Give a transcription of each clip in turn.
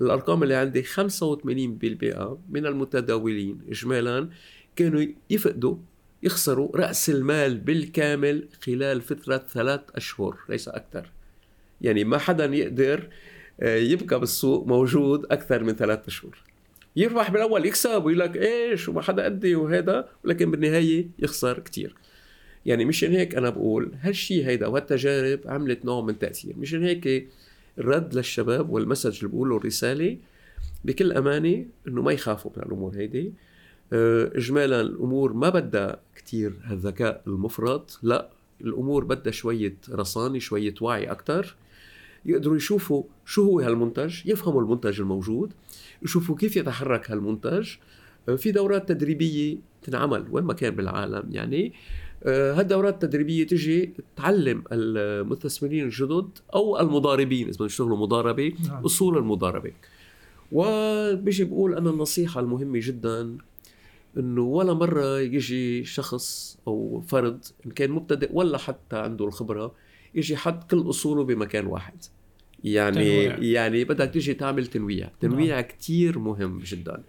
الأرقام اللي عندي 85% من المتداولين اجمالا كانوا يفقدوا يخسروا رأس المال بالكامل خلال فترة ثلاث أشهر ليس أكثر. يعني ما حدا يقدر آه، يبقى بالسوق موجود أكثر من ثلاث أشهر. يربح بالأول يكسب ويقول لك إيش وما حدا قدي وهذا ولكن بالنهاية يخسر كثير يعني مشان هيك أنا بقول هالشيء هيدا وهالتجارب عملت نوع من تأثير. مشان هيك الرد للشباب والمسج اللي بقوله الرسالة بكل أمانة إنه ما يخافوا من الأمور هيدي. آه، اجمالا الأمور ما بدها كثير هالذكاء المفرط لا الأمور بدها شوية رصانة شوية وعي أكثر يقدروا يشوفوا شو هو هالمنتج يفهموا المنتج الموجود يشوفوا كيف يتحرك هالمنتج. آه، في دورات تدريبية تنعمل وين ما كان بالعالم يعني. هالدورات التدريبية تجي تعلم المستثمرين الجدد أو المضاربين إذا بدهم يشتغلوا مضاربة نعم. أصول المضاربة وبيجي بقول أنا النصيحة المهمة جدا إنه ولا مرة يجي شخص أو فرد إن كان مبتدئ ولا حتى عنده الخبرة يجي حط كل أصوله بمكان واحد يعني تنويع. يعني بدك تيجي تعمل تنويع تنويع نعم. كثير مهم جدا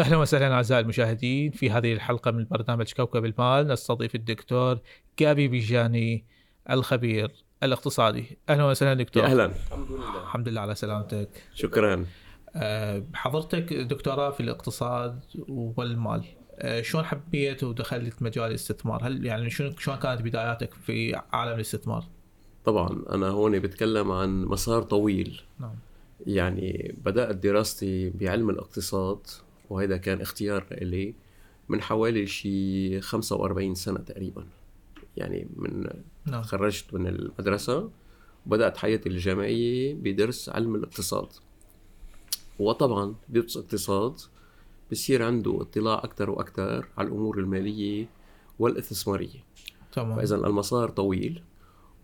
أهلا وسهلا أعزائي المشاهدين في هذه الحلقة من برنامج كوكب المال نستضيف الدكتور جابي بيجاني الخبير الاقتصادي. أهلا وسهلا دكتور. أهلا. الحمد لله الحمد لله على سلامتك. شكرا. أه حضرتك دكتوراه في الاقتصاد والمال أه شلون حبيت ودخلت مجال الاستثمار؟ هل يعني شلون شلون كانت بداياتك في عالم الاستثمار؟ طبعا أنا هون بتكلم عن مسار طويل. نعم. يعني بدأت دراستي بعلم الاقتصاد وهذا كان اختيار لي من حوالي شي 45 سنة تقريبا. يعني من نعم. خرجت من المدرسة وبدأت حياتي الجامعية بدرس علم الاقتصاد. وطبعا بيدرس اقتصاد بصير عنده اطلاع أكثر وأكثر على الأمور المالية والاستثمارية. تمام. فإذا المسار طويل.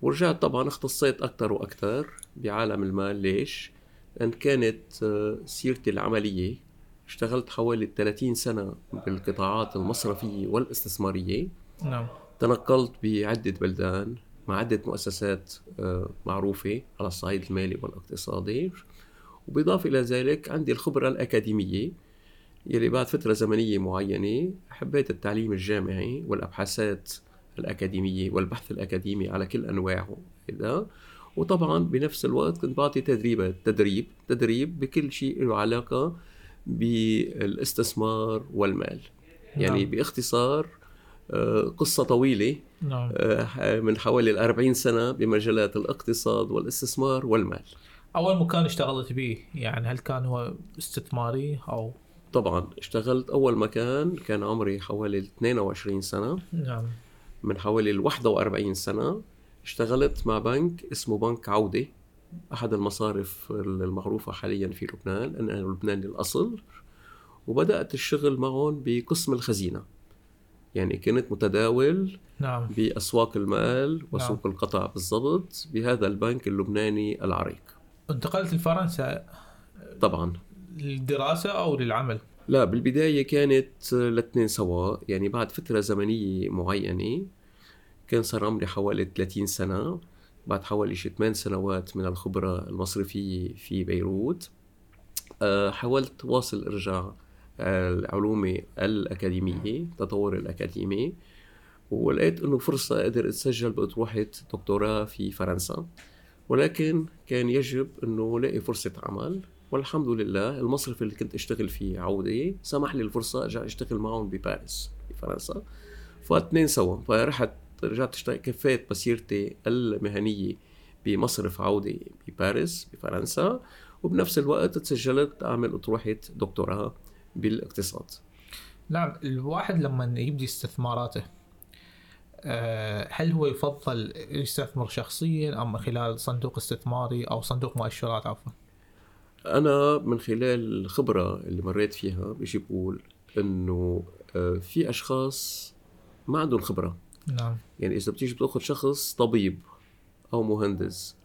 ورجعت طبعا اختصيت أكثر وأكثر بعالم المال. ليش؟ لأن كانت آه، سيرتي العملية اشتغلت حوالي 30 سنة بالقطاعات المصرفية والاستثمارية. نعم. تنقلت بعدة بلدان مع عدة مؤسسات آه، معروفة على الصعيد المالي والاقتصادي. وبإضافة إلى ذلك عندي الخبرة الأكاديمية يلي بعد فترة زمنية معينة حبيت التعليم الجامعي والأبحاثات الأكاديمية والبحث الأكاديمي على كل أنواعه إذا. وطبعا بنفس الوقت كنت بعطي تدريبات تدريب تدريب بكل شيء له علاقة بالاستثمار والمال. يعني نعم. باختصار آه، قصة طويلة نعم. آه، من حوالي الأربعين سنة بمجالات الاقتصاد والاستثمار والمال. أول مكان اشتغلت به يعني هل كان هو استثماري أو؟ طبعا اشتغلت أول مكان كان عمري حوالي 22 سنة. نعم. من حوالي ال 41 سنة اشتغلت مع بنك اسمه بنك عودة. أحد المصارف المعروفة حاليا في لبنان أنا لبناني الأصل وبدأت الشغل معهم بقسم الخزينة يعني كنت متداول نعم. بأسواق المال وسوق نعم. القطع بالضبط بهذا البنك اللبناني العريق انتقلت لفرنسا طبعا للدراسة أو للعمل؟ لا بالبداية كانت الاثنين سوا يعني بعد فترة زمنية معينة كان صار عمري حوالي 30 سنة بعد حوالي شي 8 سنوات من الخبرة المصرفية في بيروت. آه، حاولت واصل ارجع علومي الأكاديمية تطور الأكاديمي ولقيت إنه فرصة أقدر أتسجل بأطروحة دكتوراه في فرنسا. ولكن كان يجب إنه لاقي فرصة عمل والحمد لله المصرف اللي كنت أشتغل فيه عودة سمح لي الفرصة أرجع أشتغل معهم بباريس بفرنسا فاثنين سوا فرحت رجعت اشتغل كفيت مسيرتي المهنية بمصرف عودة بباريس بفرنسا وبنفس الوقت تسجلت أعمل أطروحة دكتوراه بالاقتصاد. نعم الواحد لما يبدي استثماراته آه، هل هو يفضل يستثمر شخصيا أم من خلال صندوق استثماري أو صندوق مؤشرات عفوا؟ أنا من خلال الخبرة اللي مريت فيها بيجي بقول إنه آه، في أشخاص ما عندهم خبرة. نعم. يعني إذا بتيجي بتأخذ شخص طبيب أو مهندس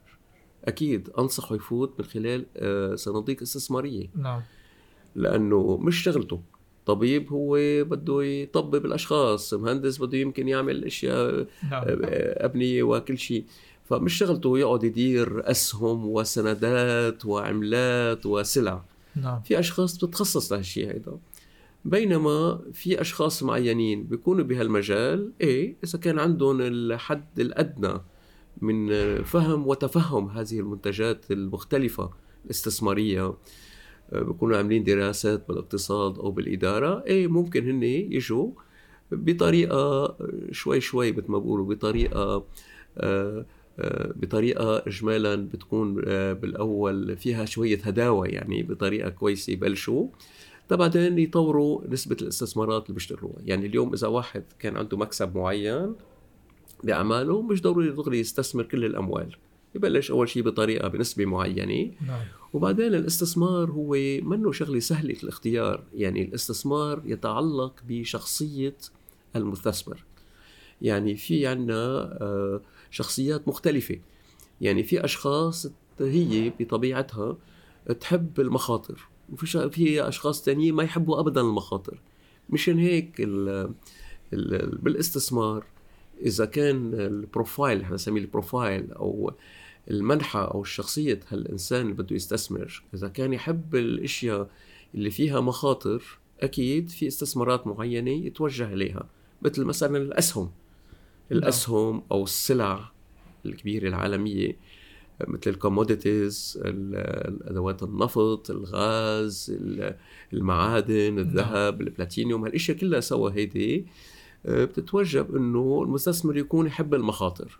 أكيد أنصحه يفوت من خلال آه، صناديق استثمارية. نعم. لأنه مش شغلته. طبيب هو بده يطبب الأشخاص مهندس بده يمكن يعمل أشياء نعم. آه، أبنية وكل شيء. فمش شغلته يقعد يدير أسهم وسندات وعملات وسلع. نعم. في أشخاص بتتخصص لهالشيء هيدا. بينما في أشخاص معينين بيكونوا بهالمجال إيه إذا كان عندهم الحد الأدنى من فهم وتفهم هذه المنتجات المختلفة الاستثمارية بيكونوا عاملين دراسات بالاقتصاد أو بالإدارة إيه ممكن هن يجوا بطريقة شوي شوي مثل ما بقولوا بطريقة آه، آه، بطريقة اجمالا بتكون آه، بالأول فيها شوية هداوة يعني بطريقة كويسة يبلشوا. بعدين يطوروا نسبة الاستثمارات اللي بيشتغلوها. يعني اليوم إذا واحد كان عنده مكسب معين بأعماله مش ضروري دغري يستثمر كل الأموال. يبلش أول شيء بطريقة بنسبة معينة. نعم. وبعدين الاستثمار هو منه شغلة سهلة الاختيار. يعني الاستثمار يتعلق بشخصية المستثمر. يعني في عنا شخصيات مختلفة. يعني في أشخاص هي بطبيعتها تحب المخاطر. وفي في أشخاص تانيين ما يحبوا أبدا المخاطر. مشان هيك ال ال بالاستثمار إذا كان ال profile إحنا نسميه ال profile أو المنحة أو الشخصية هالإنسان اللي بده يستثمر؟ إذا كان يحب الأشياء اللي فيها مخاطر أكيد في استثمارات معينة يتوجه إليها. مثل مثلا الأسهم. الأسهم أو السلع الكبيرة العالمية مثل ال commodities الادوات النفط الغاز المعادن الذهب البلاتينيوم هالأشياء كلها سوا هيدي آه، بتتوجب إنه المستثمر يكون يحب المخاطر.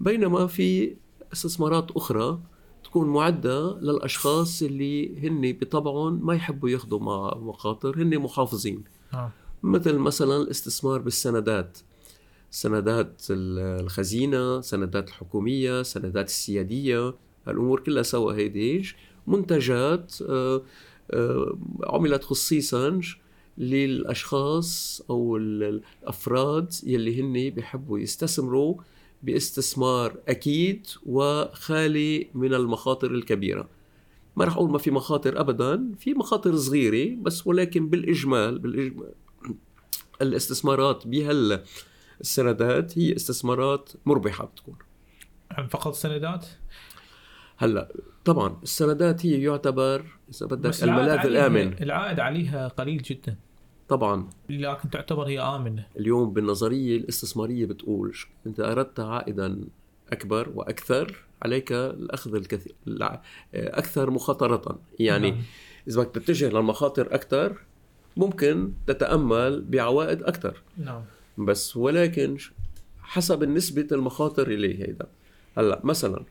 بينما في استثمارات أخرى تكون معدة للأشخاص اللي هن بطبعهم ما يحبوا ياخذوا مخاطر هن محافظين. آه. مثل مثلا الاستثمار بالسندات. سندات الخزينة سندات الحكومية سندات السيادية الأمور كلها سوا هيدي منتجات آه، آه، عملت خصيصا للأشخاص أو الأفراد يلي هن بيحبوا يستثمروا باستثمار أكيد وخالي من المخاطر الكبيرة. ما رح أقول ما في مخاطر أبدا في مخاطر صغيرة بس ولكن بالإجمال بالإجمال الاستثمارات بهال السندات هي استثمارات مربحة بتكون. فقط سندات؟ هلأ طبعا السندات هي يعتبر إذا بدك الملاذ الآمن. العائد عليها قليل جدا. طبعا. لكن تعتبر هي آمنة. اليوم بالنظرية الاستثمارية بتقول انت أردت عائدا أكبر وأكثر عليك الأخذ الكثير أكثر مخاطرة. يعني نعم. إذا بدك تتجه للمخاطر أكثر ممكن تتأمل بعوائد أكثر. نعم. بس ولكن حسب نسبة المخاطر اللي هيدا هلا مثلا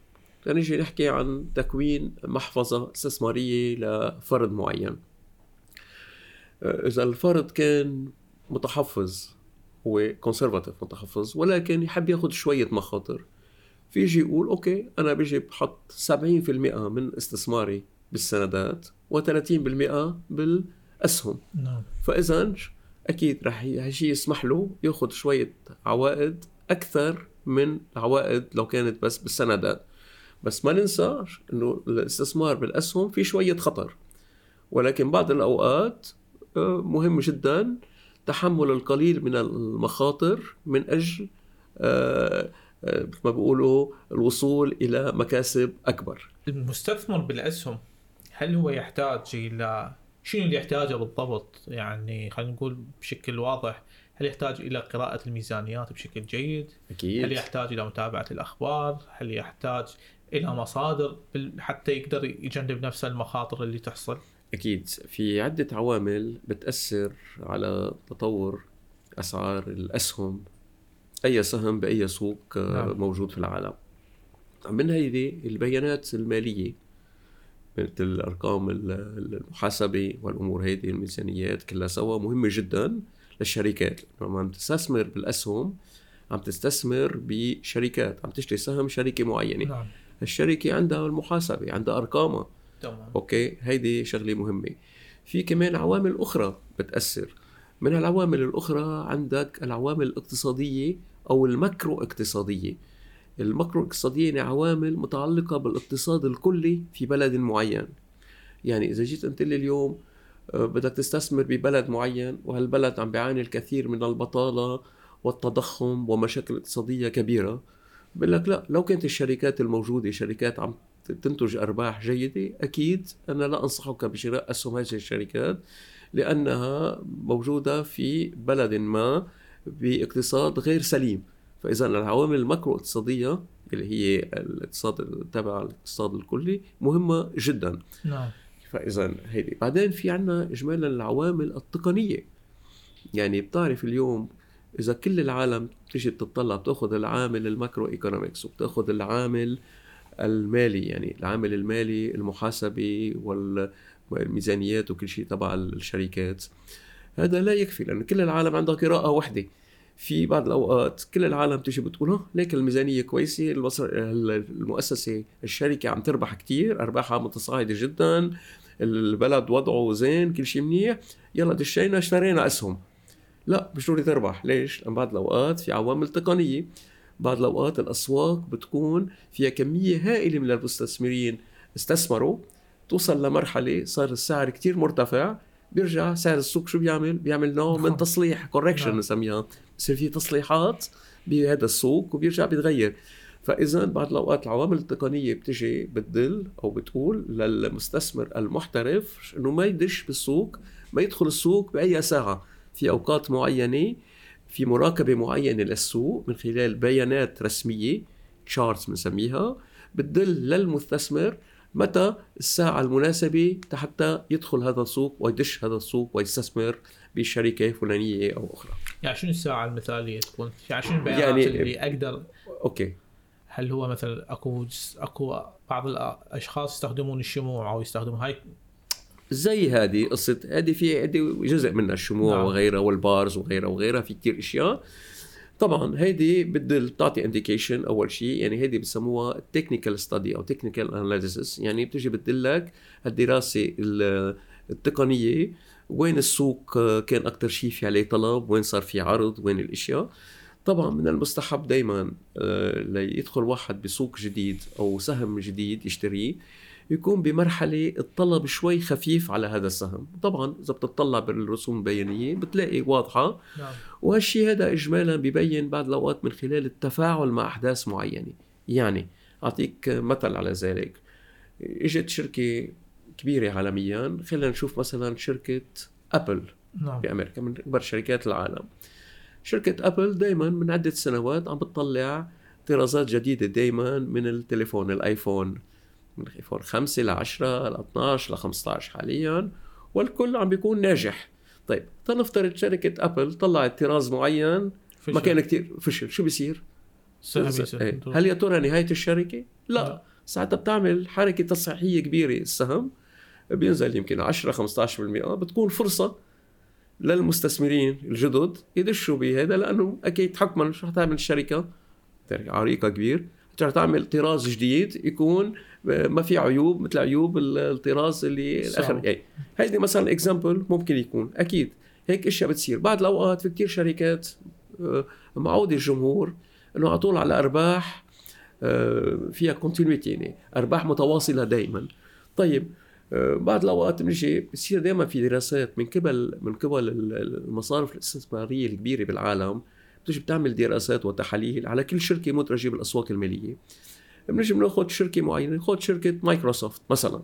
نيجي نحكي عن تكوين محفظة استثمارية لفرد معين. إذا الفرد كان متحفظ هو conservative متحفظ ولكن يحب ياخذ شوية مخاطر في يجي يقول okay أنا بيجي بحط 70% من استثماري بالسندات و30% بالأسهم. نعم. فاذا أكيد رح هالشيء يسمح له ياخذ شوية عوائد أكثر من العوائد لو كانت بس بالسندات بس ما ننسى إنه الاستثمار بالأسهم في شوية خطر ولكن بعض الأوقات آه، مهم جدا تحمل القليل من المخاطر من أجل آه، آه، مثل ما بيقولوا الوصول إلى مكاسب أكبر. المستثمر بالأسهم هل هو يحتاج إلى شنو اللي يحتاجه بالضبط؟ يعني خلينا نقول بشكل واضح هل يحتاج إلى قراءة الميزانيات بشكل جيد؟ أكيد. هل يحتاج إلى متابعة الأخبار؟ هل يحتاج إلى مصادر حتى يقدر يجنب نفس المخاطر اللي تحصل؟ أكيد. في عدة عوامل بتأثر على تطور أسعار الأسهم. أي سهم بأي سوق نعم. موجود في العالم. من هيدي البيانات المالية. الأرقام المحاسبة والأمور هيدي الميزانيات كلها سوا مهمة جدا للشركات. لما عم تستثمر بالأسهم عم تستثمر بشركات عم تشتري سهم شركة معينة. نعم. الشركة عندها المحاسبة عندها أرقامها. تمام. أوكي؟ هيدي شغلة مهمة. في كمان عوامل أخرى بتأثر. من العوامل الأخرى عندك العوامل الاقتصادية أو المكرو اقتصادية. المكرو اقتصادية يعني عوامل متعلقة بالاقتصاد الكلي في بلد معين. يعني إذا جيت أنت لي اليوم آه، بدك تستثمر ببلد معين وهالبلد عم بيعاني الكثير من البطالة والتضخم ومشاكل اقتصادية كبيرة بقول لك لا لو كانت الشركات الموجودة شركات عم تنتج أرباح جيدة أكيد أنا لا أنصحك بشراء أسهم هذه الشركات لأنها موجودة في بلد ما بإقتصاد غير سليم. فإذا العوامل الماكرو اقتصاديه اللي هي الاقتصاد تبع الاقتصاد الكلي مهمة جدا. نعم. فإذا هيدي. بعدين في عنا اجمالا العوامل التقنية. يعني بتعرف اليوم إذا كل العالم تيجي بتطلع بتأخذ العامل ال macroeconomics وبتأخذ العامل المالي يعني العامل المالي المحاسبي والميزانيات وكل شيء تبع الشركات. هذا لا يكفي لأن كل العالم عندها قراءة واحدة في بعض الأوقات كل العالم تيجي بتقول ها ليك الميزانية كويسة المؤسسة الشركة عم تربح كتير أرباحها متصاعدة جدا البلد وضعه زين كل شيء منيح يلا دشينا اشترينا أسهم لا مش ضروري تربح ليش؟ لأن بعض الأوقات في عوامل تقنية بعض الأوقات الأسواق بتكون فيها كمية هائلة من المستثمرين استثمروا توصل لمرحلة صار السعر كتير مرتفع بيرجع سعر السوق شو بيعمل؟ بيعمل نوع من نعم. تصليح كوركشن نعم. نسميها بصير في تصليحات بهذا السوق وبيرجع بيتغير. فإذا بعض الأوقات العوامل التقنية بتجي بتدل أو بتقول للمستثمر المحترف إنه ما يدش بالسوق ما يدخل السوق بأي ساعة. في أوقات معينة في مراقبة معينة للسوق من خلال بيانات رسمية charts بنسميها بتدل للمستثمر متى الساعة المناسبة حتى يدخل هذا السوق ويدش هذا السوق ويستثمر بشركة فلانية أو أخرى. يعني شنو الساعة المثالية تكون؟ يعني شنو البيانات يعني اللي أقدر okay هل هو مثلا أكو أكو بعض الأشخاص يستخدمون الشموع أو يستخدمون هاي زي هذه قصه هذه في هذه جزء منها الشموع نعم. وغيرها وال bars وغيرها وغيرها في كثير أشياء طبعا هيدي بتدل بتعطي indication أول شيء يعني هيدي بسموها technical study أو technical analysis يعني بتجي بتدلك الدراسة التقنية وين السوق كان أكثر شيء في عليه طلب وين صار في عرض وين الأشياء. طبعا من المستحب دائما آه، ليدخل واحد بسوق جديد أو سهم جديد يشتريه يكون بمرحلة الطلب شوي خفيف على هذا السهم. طبعا إذا بتطلع بالرسوم البيانية بتلاقي واضحة. نعم. وهالشيء هذا إجمالا ببين بعض الأوقات من خلال التفاعل مع أحداث معينة. يعني أعطيك مثل على ذلك. إجت شركة كبيرة عالميا خلينا نشوف مثلا شركة أبل نعم. بأمريكا من أكبر شركات العالم شركة أبل دايما من عدة سنوات عم بتطلع طرازات جديدة دايما من التليفون الآيفون من ايفون 5 ل 10 ل 12 ل 15 حاليا والكل عم بيكون ناجح طيب تنفترض شركة أبل طلعت طراز معين فشل. ما كان كثير فشل شو بيصير؟ إيه. هل يا ترى نهاية الشركة؟ لا, لا. ساعتها بتعمل حركة تصحيحية كبيرة السهم بينزل يمكن 10 15% بتكون فرصة للمستثمرين الجدد يدشوا بهذا لأنه أكيد حكما شو حتعمل الشركة؟ عريقة كبير. تعمل؟ طراز جديد يكون ما في عيوب مثل عيوب الطراز اللي الأخر. يعني هيدي مثلا example ممكن يكون. أكيد هيك أشياء بتصير. بعض الأوقات في كثير شركات آه، معود الجمهور إنه على طول على أرباح آه، فيها continuity يعني أرباح متواصلة دائما طيب آه، بعض الأوقات بنجي بصير دائما في دراسات من قبل من قبل المصارف الاستثمارية الكبيرة بالعالم بتجي بتعمل دراسات وتحاليل على كل شركة مدرجة بالأسواق المالية. بنجي بناخذ شركة معينة خذ شركة مايكروسوفت مثلا.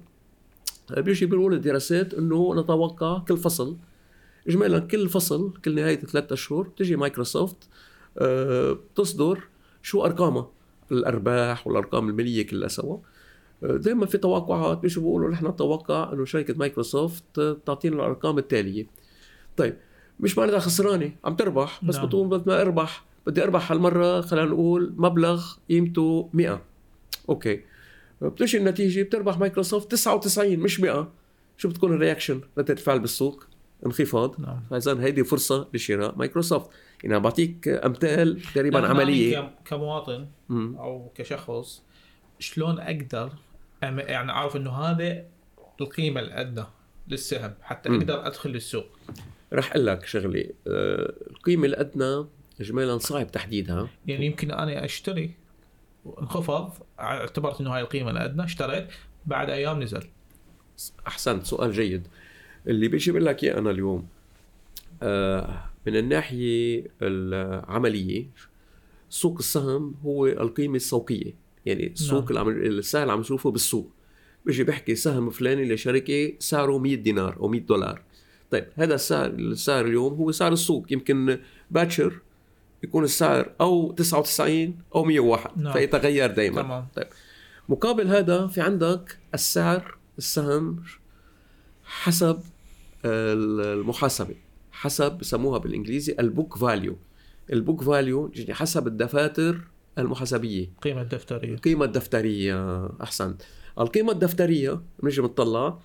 بيجي بيقولوا الدراسات إنه نتوقع كل فصل اجمالا كل فصل كل نهاية ثلاث اشهر تجي مايكروسوفت آه، بتصدر شو ارقامها الأرباح والأرقام المالية كلها سوا. آه، دائما في توقعات بيجوا بيقولوا نحن نتوقع إنه شركة مايكروسوفت تعطينا الأرقام التالية. طيب مش معناتها خسرانة عم تربح بس نعم. بتقول بدي ما أربح بدي أربح هالمرة خلينا نقول مبلغ قيمته 100 okay. بتجي النتيجة بتربح مايكروسوفت 99 مش 100 شو بتكون ال reaction ردة الفعل بالسوق؟ انخفاض. نعم. فاذا هيدي فرصة لشراء مايكروسوفت. يعني عم بعطيك أمثال تقريبا عملية. كمواطن أو كشخص شلون أقدر يعني أعرف إنه هذا القيمة الادنى للسهم حتى أقدر أدخل للسوق. رح أقول لك شغلة آه، القيمة الادنى اجمالا صعب تحديدها. يعني يمكن أنا أشتري انخفض اعتبرت إنه هاي القيمة الادنى اشتريت بعد أيام نزل. أحسنت سؤال جيد. اللي بيجي بقول لك إياه أنا اليوم آه من الناحية العملية سوق السهم هو القيمة السوقية. يعني السوق نعم. اللي عم السعر اللي عم نشوفه بالسوق. بيجي بحكي سهم فلاني لشركة سعره 100 دينار أو 100 دولار. طيب هذا السعر السعر اليوم هو سعر السوق. يمكن باكر يكون السعر أو 99 أو 101 نعم. فيتغير دائما تمام. طيب مقابل هذا في عندك السعر السهم حسب المحاسبة. حسب بسموها بالإنجليزي ال book value. ال book value يعني حسب الدفاتر المحاسبية. القيمه الدفترية. القيمه الدفترية احسنت القيمة الدفترية بنجي بنطلع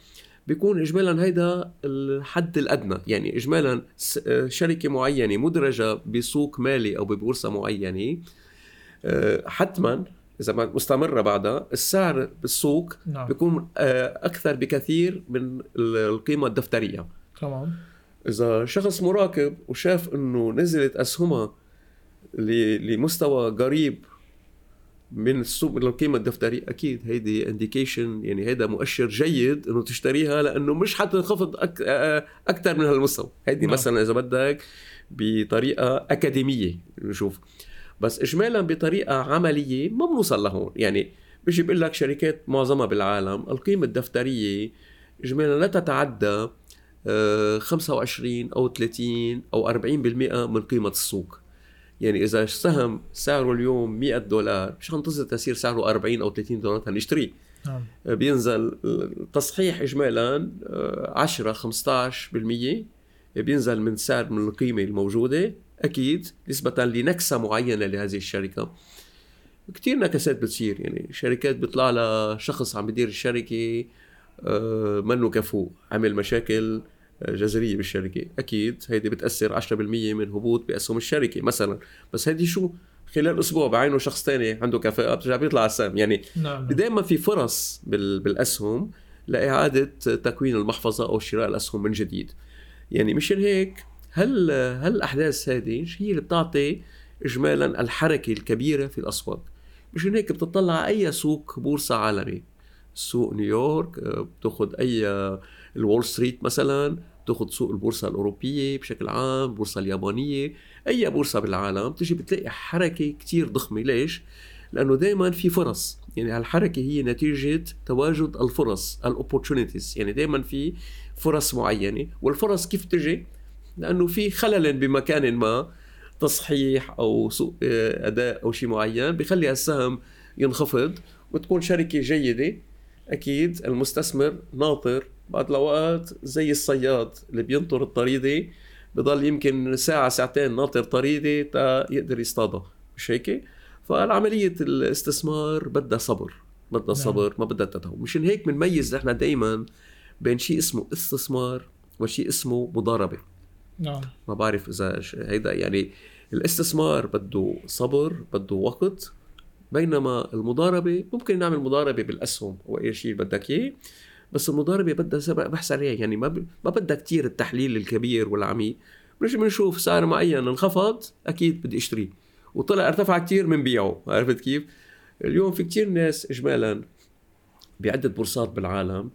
بيكون اجمالا هيدا الحد الأدنى. يعني اجمالا آه، شركة معينة مدرجة بسوق مالي أو ببورصة معينة آه، حتما إذا ما مستمرة بعدها السعر بالسوق نعم. بيكون آه، أكثر بكثير من ال- القيمة الدفترية. تمام. إذا شخص مراقب وشاف إنه نزلت أسهمها لمستوى قريب من السوق من القيمة الدفترية. أكيد هيدي انديكيشن يعني هيدا مؤشر جيد إنه تشتريها لأنه مش حتنخفض أك... أكثر من هالمستوى. هيدي نعم. مثلا إذا بدك بطريقة أكاديمية نشوف. بس اجمالا بطريقة عملية ما بنوصل لهون. يعني بيجي بيقول لك شركات معظمها بالعالم القيمة الدفترية اجمالا لا تتعدى آه، 25 أو 30 أو 40% من قيمة السوق. يعني إذا سهم سعره اليوم 100 دولار مش حنتظر تصير سعره 40 أو 30 دولار هنشتريه. نعم. بينزل التصحيح اجمالا آه، 10 15% بينزل من سعر من القيمة الموجودة. أكيد نسبة لنكسة معينة لهذه الشركة. كثير نكسات بتصير. يعني شركات بيطلع لها شخص عم بدير الشركة آه، منه كفو عمل مشاكل. آه، جذرية بالشركة. أكيد هيدي بتأثر 10% من هبوط بأسهم الشركة مثلا. بس هيدي شو؟ خلال أسبوع بعينه شخص تاني عنده كفاءه بترجع بيطلع على السهم. يعني نعم دائما في فرص بال- بالأسهم لإعادة تكوين المحفظة أو شراء الأسهم من جديد. يعني مشان هيك هل هل الاحداث هذه هي اللي بتعطي اجمالا الحركة الكبيرة في الأسواق؟ مشان هيك بتطلع على أي سوق بورصة عالمي. سوق نيويورك آه، بتأخذ أي الول ستريت مثلا بتاخذ سوق البورصة الأوروبية بشكل عام البورصه اليابانية أي بورصة بالعالم بتجي بتلاقي حركة كتير ضخمة. ليش؟ لأنه دائما في فرص. يعني هالحركة هي نتيجة تواجد الفرص ال opportunities يعني دائما في فرص معينة. والفرص كيف تجي؟ لأنه في خلل بمكان ما تصحيح أو سوء آه، أداء أو شيء معين بخلي السهم ينخفض وتكون شركة جيدة. أكيد المستثمر ناطر بعد الأوقات زي الصياد اللي بينطر الطريدة بضل يمكن ساعة ساعتين ناطر طريدة تا يقدر يصطادها مش هيك؟ فالعملية الاستثمار بدها صبر بدها نعم. صبر ما بدها تدهور مشان هيك بنميز نحن دائما بين شيء اسمه استثمار وشيء اسمه مضاربة نعم ما بعرف إذا ش- هيدا يعني الاستثمار بده صبر بده وقت بينما المضاربة ممكن نعمل مضاربة بالأسهم أو أي شيء بدك إياه بس المضاربه بدها بحث عليها. يعني ما ب... ما بدها كثير التحليل الكبير والعميق. بنشوف سعر معين انخفض أكيد بدي اشتريه وطلع ارتفع كثير بنبيعه عرفت كيف؟ اليوم في كثير ناس اجمالا بعدة بورصات بالعالم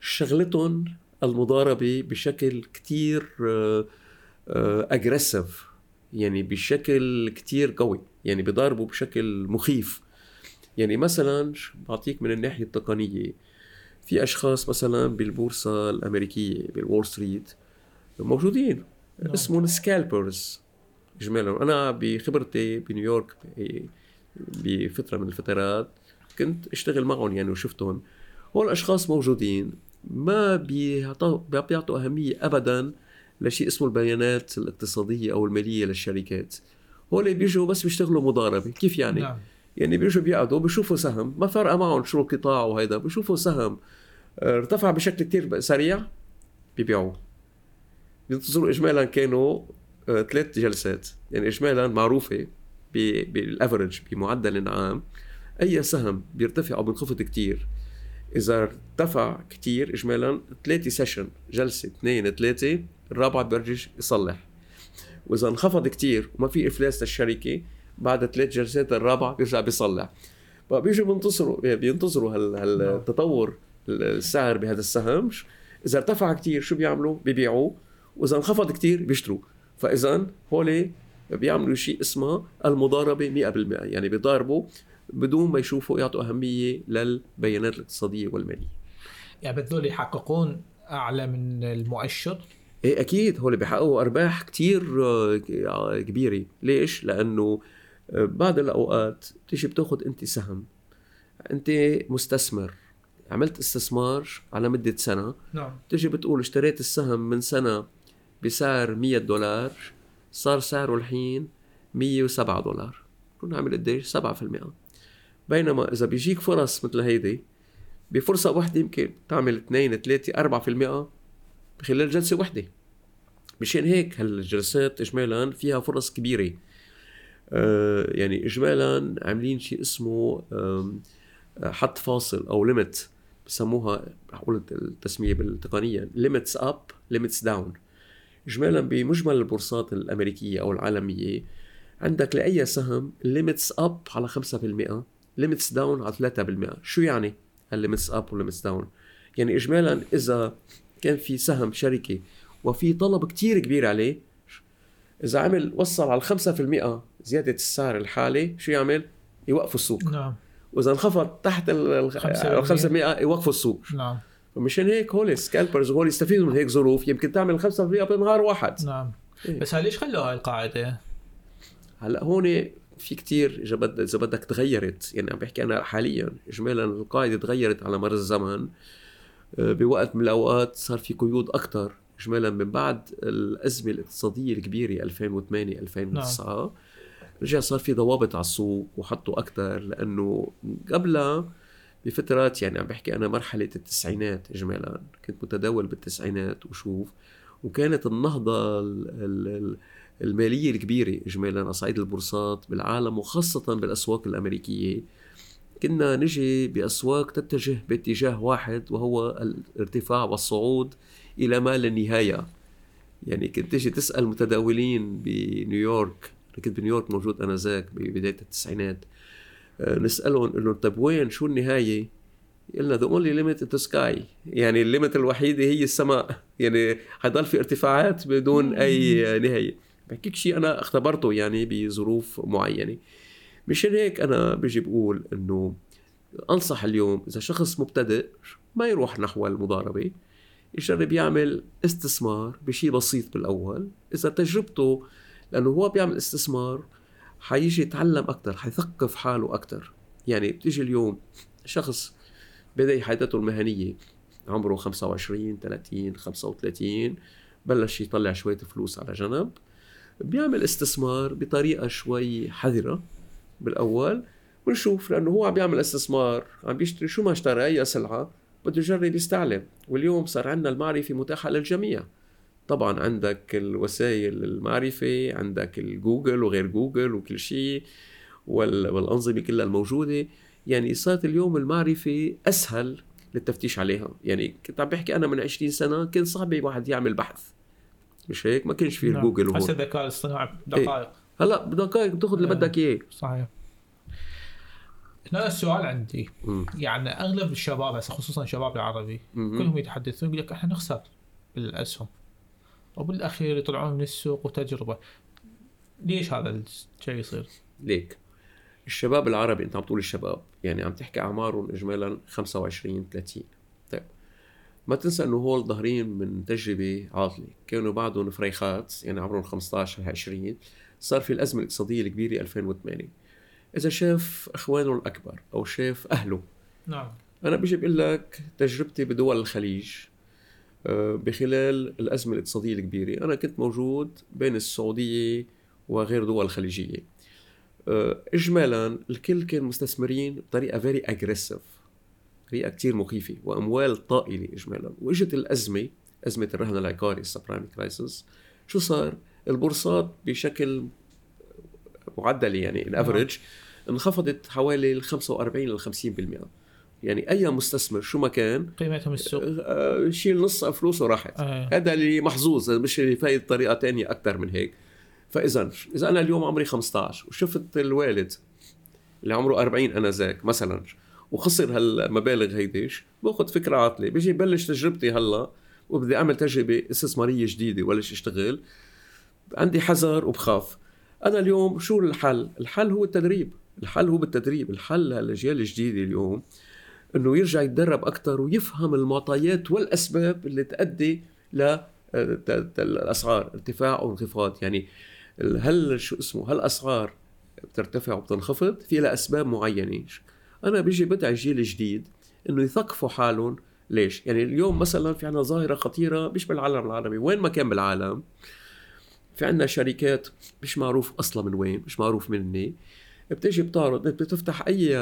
شغلتهم المضاربة بشكل كثير Aggressive. يعني بشكل كتير قوي. يعني بيضاربوا بشكل مخيف. يعني مثلا بعطيك من الناحية التقنية. في أشخاص مثلا بالبورصة الأمريكية بال Wall Street موجودين نعم. اسمهم scalpers اجمالا أنا بخبرتي بنيويورك بفترة من الفترات كنت أشتغل معهم يعني وشفتهم. هول الأشخاص موجودين. ما بيعطوا أهمية ابدا لشيء اسمه البيانات الاقتصادية أو المالية للشركات. هول بيجوا بس بيشتغلوا مضاربة. كيف يعني؟ نعم. يعني بيجوا بيقعدوا بيشوفوا سهم. ما فارقه معهم شو القطاع وهيدا. بيشوفوا سهم. ارتفع بشكل كتير سريع. بيبيعوه بينتظروا اجمالا كانوا آه، ثلاث جلسات. يعني اجمالا معروفة بالافرج بمعدل عام. أي سهم بيرتفع أو بينخفض كتير. إذا ارتفع كتير اجمالا ثلاثة session جلسة اثنين ثلاثة الرابعه بيرجع يصلح. وإذا انخفض كتير وما في إفلاس للشركة بعد ثلاث جلسات الرابعه بيرجع بيصلح. فبيجوا بينتصروا بينتظروا هال هالتطور السعر بهذا السهم إذا ارتفع كتير شو بيعملوا؟ بيبيعوه وإذا انخفض كتير بيشتروا. فإذا هول بيعملوا شيء اسمه المضاربة 100% يعني بيضاربوا بدون ما يشوفوا يعطوا أهمية للبيانات الاقتصادية والمالية. يعني بدول يحققون أعلى من المؤشر؟ إيه أكيد. هول بيحققوا أرباح كتير آه، كبيرة. ليش؟ لأنه آه، بعض الأوقات تيجي بتاخذ أنت سهم. أنت مستثمر. عملت استثمار على مدة سنة. نعم. تجي بتقول اشتريت السهم من سنة بسعر 100 دولار صار سعره الحين 107 دولار. كنا عامل قديش 7% بينما إذا بيجيك فرص مثل هيدي بفرصة واحدة يمكن تعمل 2 3 4% بخلال جلسة واحدة مشان هيك هالجلسات إجمالا فيها فرص كبيرة. آه يعني إجمالا عاملين شيء اسمه آه حط فاصل أو ليميت بسموها بقول التسمية بالتقنية limits up limits down اجمالا بمجمل البورصات الأمريكية أو العالمية عندك لأي سهم limits up على 5% limits down على 3% شو يعني ال limits up و limits down يعني اجمالا إذا كان في سهم شركة وفي طلب كتير كبير عليه إذا عمل وصل على 5% زيادة السعر الحالي شو يعمل؟ يوقفوا السوق. نعم. وإذا انخفض تحت ال 500 يوقفوا السوق. نعم. فمشان هيك هول سكالبرز هول يستفيدوا من هيك ظروف يمكن تعمل 5% بنهار واحد. نعم. إيه؟ بس ليش خلوها القاعدة؟ هلأ هون في كتير إذا بدك إذا بدك تغيرت يعني عم بحكي أنا حاليا اجمالا القاعدة تغيرت على مر الزمن. آه، بوقت من الأوقات صار في قيود أكثر اجمالا من بعد الأزمة الاقتصادية الكبيرة 2008 2009 نعم. رجع صار في ضوابط على السوق وحطوا أكثر لأنه قبلها بفترات يعني عم بحكي أنا مرحلة التسعينات اجمالا كنت متداول بالتسعينات وشوف وكانت النهضة المالية الكبيرة اجمالا على صعيد البورصات بالعالم وخاصة بالأسواق الأمريكية. كنا نجي بأسواق تتجه باتجاه واحد وهو الارتفاع والصعود إلى ما لا نهاية. يعني كنت تجي تسأل متداولين بنيويورك كنت بنيويورك موجود أنا ذاك ببداية التسعينات. آه، نسألهم نقول لهم طيب وين؟ شو النهاية؟ قلنا the only limit the sky يعني ال limit الوحيدة هي السماء. يعني حيضل في ارتفاعات بدون أي نهاية. بحكيك شيء أنا اختبرته يعني بظروف معينة. مشان هيك أنا بيجي بقول إنه أنصح اليوم إذا شخص مبتدئ ما يروح نحو المضاربة يجرب يعمل استثمار بشيء بسيط بالأول. إذا تجربته لأنه هو بيعمل استثمار حيجي يتعلم أكثر حيثقف حاله أكثر يعني بتيجي اليوم شخص بدأ حياته المهنية عمره 25 30 35 بلش يطلع شوية فلوس على جنب. بيعمل استثمار بطريقة شوي حذرة بالأول بنشوف لأنه هو عم بيعمل استثمار عم بيشتري شو ما اشترى اي سلعة بده يجرب يستعلم. واليوم صار عندنا المعرفة متاحة للجميع. طبعا عندك الوسائل المعرفة عندك الجوجل وغير جوجل وكل شيء والأنظمة كلها الموجودة. يعني صارت اليوم المعرفة أسهل للتفتيش عليها. يعني كنت عم بحكي أنا من 20 سنة كان صعب واحد يعمل بحث. مش هيك؟ ما كانش في نعم. جوجل هسه الذكاء الاصطناعي بدقائق. إيه. هلأ بدقائق بتاخذ اللي بدك إياه. صحيح. هنا السؤال عندي. م. يعني أغلب الشباب هسه خصوصا الشباب العربي م. كلهم يتحدثون يقول لك إحنا نخسر بالأسهم. وبالأخير يطلعون من السوق وتجربة. ليش هذا الشيء يصير؟ ليك. الشباب العربي أنت عم تقول الشباب يعني عم تحكي أعمارهم اجمالا 25 30 طيب. ما تنسى إنه هول ظاهرين من تجربة عاطلة. كانوا بعدهم فريخات يعني عمرهم 15 20 صار في الأزمة الاقتصادية الكبيرة 2008 إذا شاف إخوانه الأكبر أو شاف أهله نعم. أنا بيجي بقول لك تجربتي بدول الخليج بخلال الأزمة الاقتصادية الكبيرة. أنا كنت موجود بين السعودية وغير دول الخليجية. آه، إجمالا الكل كان مستثمرين بطريقة فيري أجريسيف طريقة كتير مخيفة وأموال طائلة إجمالا. وإجت الأزمة أزمة الرهن العقاري ال subprime crisis شو صار؟ البورصات بشكل معدل يعني ال average نعم. انخفضت حوالي ال 45 ل 50% يعني أي مستثمر شو ما كان قيمتهم السوق. آه، شيل نص فلوسه راحت. آه. هذا اللي محظوظ مش اللي فايد طريقة تانية أكثر من هيك. فاذا إذا أنا اليوم عمري 15 وشفت الوالد اللي عمره 40 أنا ذاك مثلا وخسر هالمبالغ هيديش باخذ فكرة عاطلة. بيجي بلش تجربتي هلأ وبدي أعمل تجربة استثمارية جديدة وبلش اشتغل عندي حذر وبخاف. أنا اليوم شو الحل؟ الحل هو التدريب. الحل هو بالتدريب. الحل للأجيال الجديدة اليوم إنه يرجع يتدرب أكثر ويفهم المعطيات والأسباب اللي تؤدي ل الأسعار ارتفاع أو انخفاض. يعني هل شو اسمه هل الاسعار بترتفع وبتنخفض؟ في لها أسباب معينة. أنا بيجي بدعي الجيل الجديد إنه يثقفوا حالهم. ليش؟ يعني اليوم مثلا في عندنا ظاهرة خطيرة مش بالعالم العربي. وين ما كان بالعالم في عندنا شركات مش معروف أصلا من وين مش معروف مني. بتيجي بتعرض بتفتح أي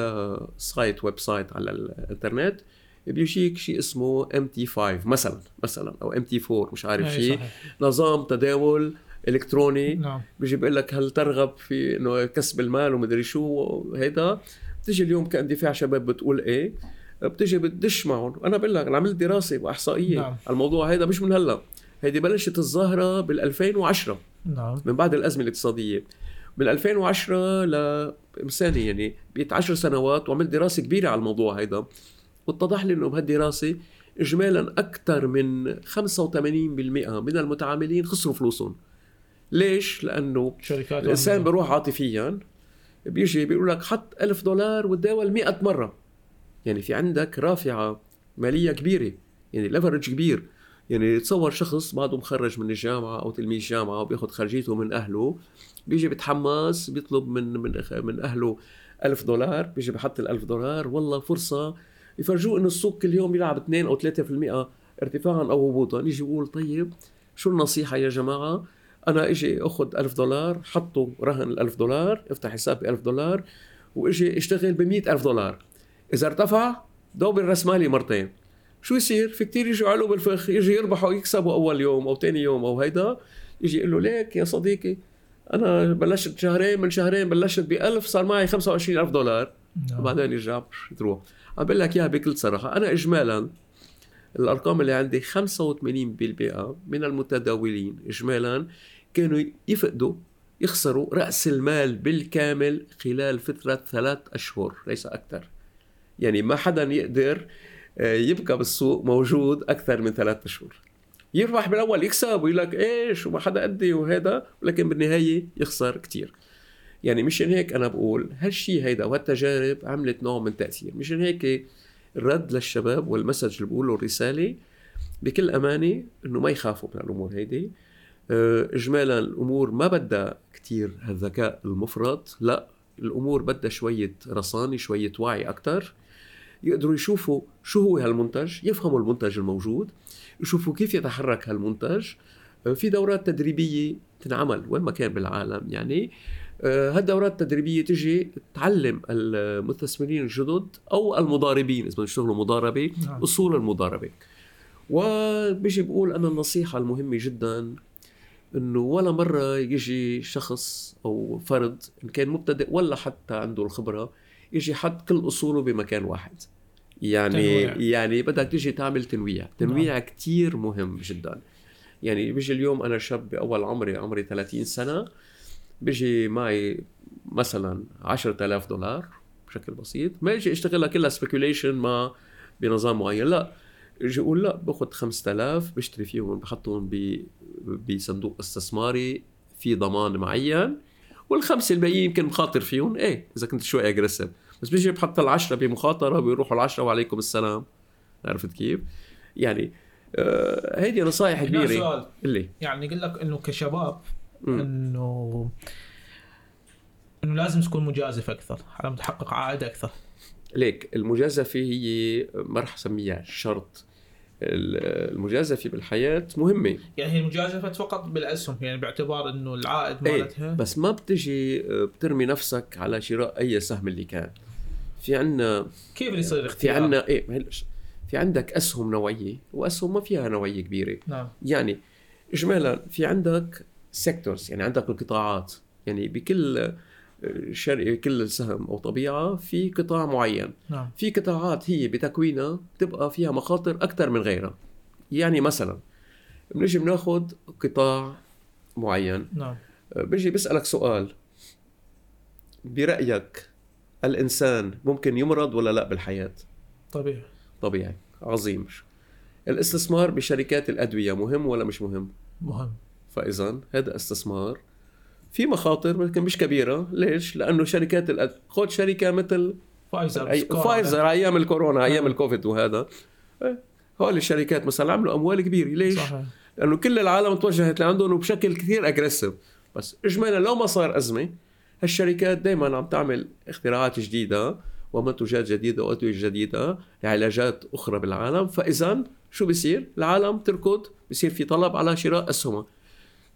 site website على الإنترنت بيجيك شيء اسمه MT 5 مثلا مثلا أو MT 4 مش عارف شيء نظام تداول إلكتروني. نعم. بيجي بيقول لك هل ترغب في إنه كسب المال ومدري شو هيدا. بتيجي اليوم كاندفاع شباب بتقول إيه. بتيجي بتدش معهم. أنا بقول لك أنا عملت دراسة واحصائيه نعم. الموضوع هيدا مش من هلأ. هيدي بلشت الظاهره بال 2010 نعم. من بعد الأزمة الاقتصادية. من 2010 لسنه يعني بقيت 10 سنوات وعملت دراسة كبيرة على الموضوع هيدا. واتضح لي إنه بهالدراسة اجمالا أكثر من 85% من المتعاملين خسروا فلوسهم. ليش؟ لأنه شركات الإنسان بيروح عاطفيا بيجي بيقول لك حط ألف دولار وتداول 100 مرة. يعني في عندك رافعة مالية كبيرة يعني ليفرج كبير. يعني تصور شخص بعده مخرج من الجامعة أو تلميذ جامعة وبياخذ خرجيته من أهله بيجي بتحمس بيطلب من من من أهله ألف دولار بيجي بحط ال 1000 دولار والله فرصة يفرجوه إنه السوق كل يوم بيلعب 2 أو 3% ارتفاعا أو هبوطا يجي يقول طيب شو النصيحة يا جماعة؟ أنا إجي أخذ 1000 دولار حطوا رهن ال 1000 دولار افتح حساب ب 1000 دولار وإجي اشتغل ب 100000 دولار. إذا ارتفع دوب الرأس مالي مرتين. شو يصير؟ في كتير يجوا علوا بالفخ يجي يربحوا يكسبوا أول يوم أو ثاني يوم أو هيدا يجي يقول له ليك يا صديقي أنا بلشت شهرين من شهرين بلشت ب 1000 صار معي 25000 دولار. نعم. وبعدين يرجع تروح عم بقول لك إياها بكل صراحة. أنا اجمالا الأرقام اللي عندي 85% من المتداولين اجمالا كانوا يفقدوا يخسروا رأس المال بالكامل خلال فترة ثلاث أشهر ليس أكثر. يعني ما حدا يقدر آه، يبقى بالسوق موجود أكثر من ثلاث أشهر. يربح بالأول يكسب ويقول لك إيش وما حدا قدي وهذا ولكن بالنهاية يخسر كثير يعني مشان هيك أنا بقول هالشيء هيدا وهالتجارب عملت نوع من التاثير مشان هيك الرد للشباب والمسج اللي بقوله الرسالة بكل أمانة إنه ما يخافوا من الأمور هيدي. آه، اجمالا الأمور ما بدها كثير هالذكاء المفرط لا الأمور بدها شوية رصانة شوية وعي أكثر يقدروا يشوفوا شو هو هالمنتج يفهموا المنتج الموجود. يشوفوا كيف يتحرك هالمنتج. آه، في دورات تدريبية تنعمل وين ما كان بالعالم يعني. آه، هالدورات التدريبية تجي تعلم المستثمرين الجدد أو المضاربين إذا بدهم يشتغلوا مضاربة نعم. أصول المضاربة. وبيجي بقول أنا النصيحة المهمة جدا إنه ولا مرة يجي شخص أو فرد إن كان مبتدئ ولا حتى عنده الخبرة يجي حط كل أصوله بمكان واحد. يعني تنويع. يعني بدك تيجي تعمل تنويع. تنويع نعم. كثير مهم جدا. يعني بيجي اليوم أنا شاب بأول عمري عمري 30 سنة بيجي معي مثلا 10000 دولار بشكل بسيط. ما يجي اشتغلها كلها speculation مع بنظام معين. لا يجي يقول لا باخذ 5000 بشتري فيهم بحطهم بصندوق استثماري في ضمان معين والخمسة الباقيين يمكن مخاطر فيهم. إيه إذا كنت شوي aggressive بس بيجي بحط العشرة بمخاطرة بيروحوا العشرة وعليكم السلام. عرفت كيف؟ يعني آه هيدي نصائح كبيرة. سؤال. اللي؟ يعني يقول لك إنه كشباب إنه إنه لازم تكون مجازف أكثر على تحقق عائد أكثر. ليك المجازفة هي ما راح أسميها شرط. المجازفة بالحياة مهمة. يعني هي المجازفة فقط بالأسهم يعني باعتبار إنه العائد إيه، مالتها. بس ما بتجي بترمي نفسك على شراء أي سهم اللي كان. في عنا كيف اللي يصير اختيار؟ في عنا إيه في عندك أسهم نوعية وأسهم ما فيها نوعية كبيرة. نعم. يعني اجمالا في عندك سيكتورز يعني عندك القطاعات. يعني بكل شرق كل سهم أو طبيعة في قطاع معين. نعم. في قطاعات هي بتكوينها بتبقى فيها مخاطر أكثر من غيرها. يعني مثلا بنجي بناخذ قطاع معين. نعم. بيجي بيسالك سؤال. برأيك الإنسان ممكن يمرض ولا لا بالحياة؟ طبيعي. طبيعي. عظيم. الاستثمار بشركات الأدوية مهم ولا مش مهم؟ مهم. فاذا هذا استثمار في مخاطر لكن مش كبيرة. ليش؟ لأنه شركات الأد... خذ شركة مثل فايزر أي... فايزر أيام الكورونا أيام الكوفيد وهذا. إيه، هول الشركات مثلا عملوا أموال كبيرة. ليش؟ صحيح. لأنه كل العالم توجهت لعندهم وبشكل كثير aggressive. بس اجمالا لو ما صار أزمة هالشركات دائما عم تعمل اختراعات جديدة ومنتوجات جديدة وأدوية جديدة لعلاجات أخرى بالعالم. فاذا شو بيصير؟ العالم تركض بصير في طلب على شراء أسهمها.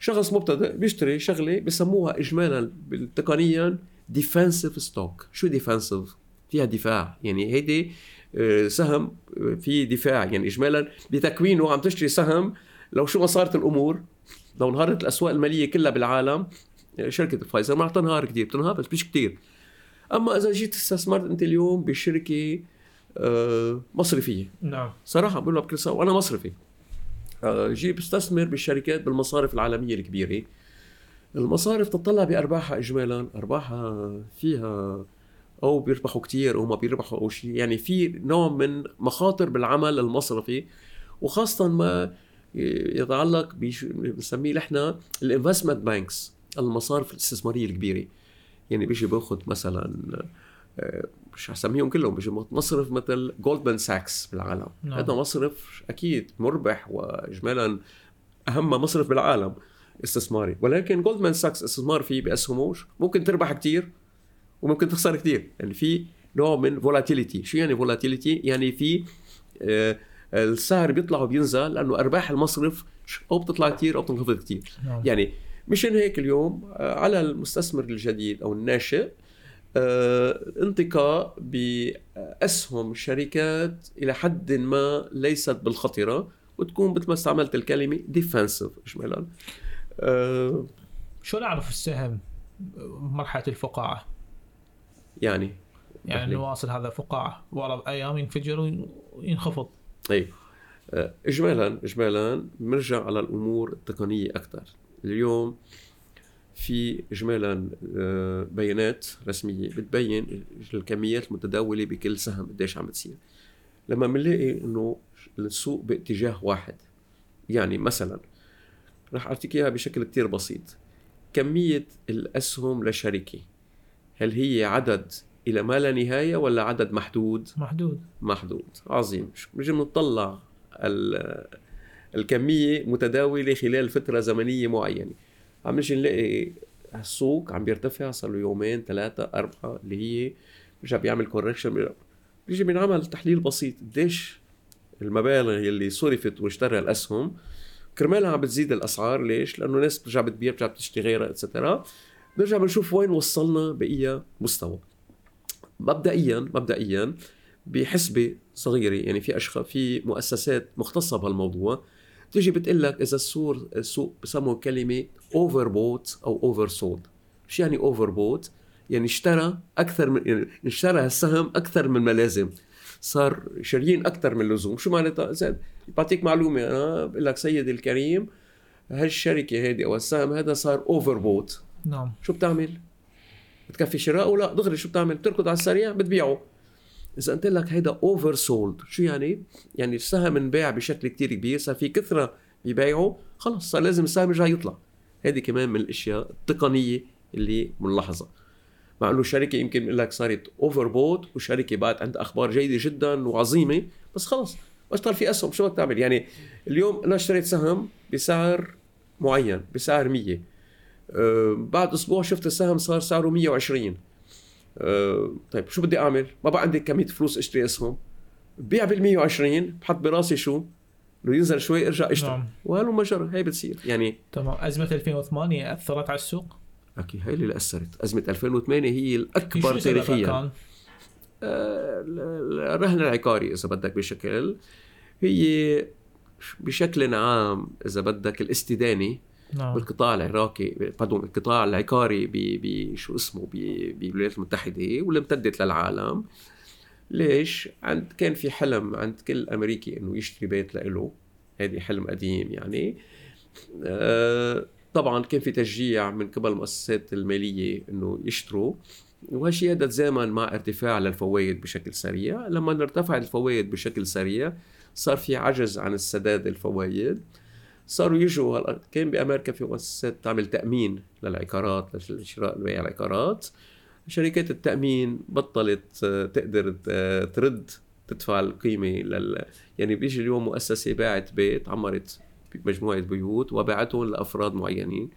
شخص مبتدئ بيشتري شغلة بسموها اجمالا تقنيا defensive stock شو defensive فيها دفاع. يعني هيدي آه، سهم آه، في دفاع. يعني اجمالا بتكوينه عم تشتري سهم. لو شو ما صارت الأمور لو انهارت الأسواق المالية كلها بالعالم آه، شركة فايزر ما رح تنهار كثير بتنهار بس مش كثير أما إذا جيت استثمرت أنت اليوم بشركة مصرفية. نعم. صراحة بقول لك بكل صراحة وأنا مصرفي. جيب استثمر بالشركات بالمصارف العالمية الكبيرة. المصارف تطلع بارباحها اجمالا ارباحها فيها أو بيربحوا كتير أو ما بيربحوا أو شيء. يعني في نوع من مخاطر بالعمل المصرفي وخاصه ما يتعلق بنسميه نحن ال investment banks المصارف الاستثمارية الكبيرة. يعني بيجي باخذ مثلا مش حسميهم كلهم بيجي مصرف مثل جولدمان ساكس بالعالم. نعم. هذا مصرف أكيد مربح واجمالا أهم مصرف بالعالم استثماري. ولكن جولدمان ساكس استثمار فيه باسهمه ممكن تربح كثير وممكن تخسر كثير يعني في نوع من volatility شو يعني volatility يعني في آه السعر بيطلع وبينزل لأنه أرباح المصرف أو بتطلع كثير أو بتنخفض كثير نعم. يعني مشان هيك اليوم آه على المستثمر الجديد أو الناشئ آه انتقاء بأسهم شركات إلى حد ما ليست بالخطره وتكون مثل ما استعملت الكلمة defensive اجمالا آه شو نعرف السهم مرحلة الفقاعة؟ يعني يعني نواصل هذا فقاعه ورا أيام ينفجر وينخفض. اي آه، اجمالا اجمالا بنرجع على الأمور التقنية أكثر. اليوم في اجمالا آه، بيانات رسمية بتبين الكميات المتداولة بكل سهم قديش عم بتصير. لما بنلاقي إنه السوق باتجاه واحد يعني مثلا رح أعطيك إياها بشكل كتير بسيط. كمية الأسهم لشركة هل هي عدد إلى ما لا نهاية ولا عدد محدود؟ محدود. محدود. عظيم. بنجي بنطلع الكمية متداولة خلال فترة زمنية معينة. عم نجي نلاقي السوق عم بيرتفع صار له يومين ثلاثة أربعة اللي هي رجع بيعمل كوركشن بيجي بينعمل تحليل بسيط. قديش المبالغ اللي صرفت واشترى الأسهم كرمالها عم بتزيد الأسعار؟ ليش؟ لأنه الناس بترجع بتبيع بترجع بتشتري غيرها et cetera نرجع بنشوف وين وصلنا باي مستوى. مبدئيا مبدئيا بحسبة صغيرة يعني في اشخاص في مؤسسات مختصة بهالموضوع تيجي بتقول لك إذا السوق السوق بسموا كلمة overbought أو oversold شو يعني overbought يعني اشترى أكثر من يعني اشترى هالسهم أكثر من ما لازم صار شاريين أكثر من اللزوم. شو معناتها؟ زين بعطيك معلومة أنا بقول لك سيدي الكريم هالشركة هذه أو السهم هذا صار overbought نعم. شو بتعمل؟ بتكفي شراءه لا دغري شو بتعمل؟ بتركض على السريع بتبيعه. إذا قلت لك هيدا oversold شو يعني؟ يعني السهم انباع بشكل كتير كبير صار في كثرة ببيعه خلص صار لازم السهم يرجع يطلع. هذه كمان من الأشياء التقنية اللي بنلاحظها مع إنه الشركة يمكن بقول لك صارت overbought وشركه بعد عندها أخبار جيدة جدا وعظيمة بس خلص بطل في أسهم شو بدك تعمل؟ يعني اليوم أنا اشتريت سهم بسعر معين بسعر 100 أه بعد أسبوع شفت السهم صار سعره 120 أه طيب شو بدي أعمل؟ ما بقى عندي كمية فلوس أشتري أسهم بيع بال 120 بحط براسي شو؟ إنه ينزل شوي ارجع أشتري نعم. وهلم جرا هي بتصير يعني تمام أزمة 2008 أثرت على السوق؟ أكيد هي اللي اثرت أزمة 2008 هي الأكبر تاريخيا آه الرهن العقاري إذا بدك بشكل هي بشكل عام إذا بدك الاستدانة نعم. بالقطاع العراقي بدون القطاع العقاري بشو اسمه بالولايات المتحدة واللي امتدت للعالم. ليش؟ عند كان في حلم عند كل أمريكي إنه يشتري بيت لإله. هذه حلم قديم يعني. آه طبعا كان في تشجيع من قبل المؤسسات المالية إنه يشتروا. وهالشيء هذا تزامن مع ارتفاع للفوائد بشكل سريع. لما ارتفعت الفوائد بشكل سريع صار في عجز عن السداد الفوائد. صاروا يجوا كان بأمريكا في مؤسسات تعمل تأمين للعقارات لشراء بيع العقارات. شركات التأمين بطلت آه، تقدر آه، ترد تدفع القيمة لل يعني بيجي اليوم مؤسسة باعت بيت عمرت مجموعة بيوت وباعتهم لأفراد معينين.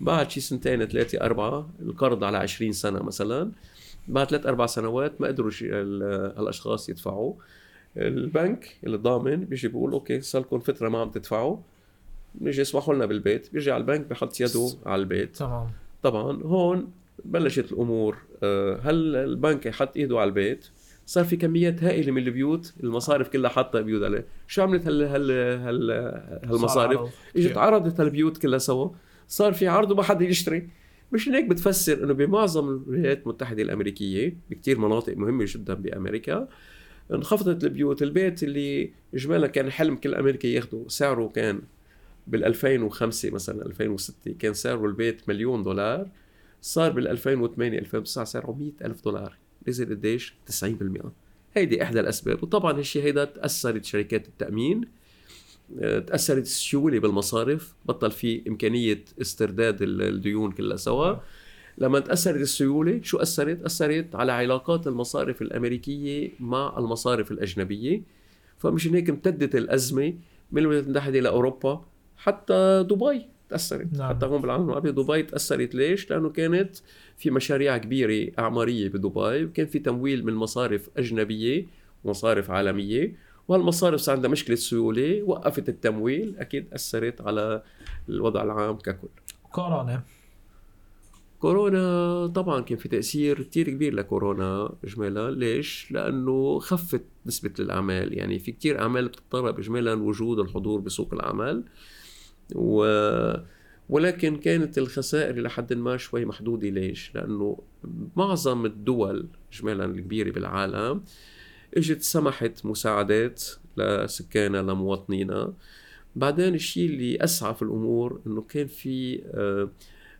بعد شي سنتين ثلاثة أربعة القرض على 20 سنة مثلا. بعد ثلاث أربع سنوات ما قدروا هالأشخاص يدفعوا. البنك اللي ضامن بيجي بيقول أوكي صار لكم فترة ما عم تدفعوا. بيجي يسمحوا لنا بالبيت بيجي على البنك بحط يده على البيت. تمام. طبعا هون بلشت الأمور. آه، هل البنك حط ايده على البيت؟ صار في كميات هائلة من البيوت المصارف كلها حاطة بيوت عليه. شو عملت هال هال هال هالمصارف؟ إجت عرضت هالبيوت كلها سوا. صار في عرض وما حدا يشتري. مش هيك بتفسر إنه بمعظم الولايات المتحدة الأمريكية بكثير مناطق مهمة جدا بأمريكا انخفضت البيوت. البيت اللي اجمالا كان حلم كل امريكي ياخده سعره كان بال 2005 مثلا 2006 كان سعره البيت مليون دولار صار بال 2008 2009 سعره 100 ألف دولار. نزل قديش؟ 90% هيدي إحدى الأسباب. وطبعا هالشيء هيدا تأثرت شركات التأمين آه، تأثرت السيوله بالمصارف بطل في إمكانية استرداد الديون كلها سوا. لما تأثرت السيوله شو أثرت؟ أثرت على علاقات المصارف الأمريكية مع المصارف الأجنبية. فمشان هيك امتدت الأزمة من الولايات المتحده لاوروبا حتى دبي تأثرت. نعم. حتى هون بالعالم العربي دبي تأثرت. ليش؟ لأنه كانت في مشاريع كبيرة أعمارية بدبي وكان في تمويل من مصارف أجنبية ومصارف عالمية وهالمصارف صار عندها مشكلة سيولة وقفت التمويل. أكيد أثرت على الوضع العام ككل. كورونا. كورونا طبعا كان في تأثير كثير كبير لكورونا اجمالا. ليش؟ لأنه خفت نسبة الأعمال. يعني في كثير أعمال بتضطرب اجمالا وجود الحضور بسوق العمل. و ولكن كانت الخسائر لحد ما شوي محدودة. ليش؟ لأنه معظم الدول اجمالا الكبيرة بالعالم إجت سمحت مساعدات لسكانها لمواطنينها. بعدين الشيء اللي أسعف الأمور إنه كان في آه،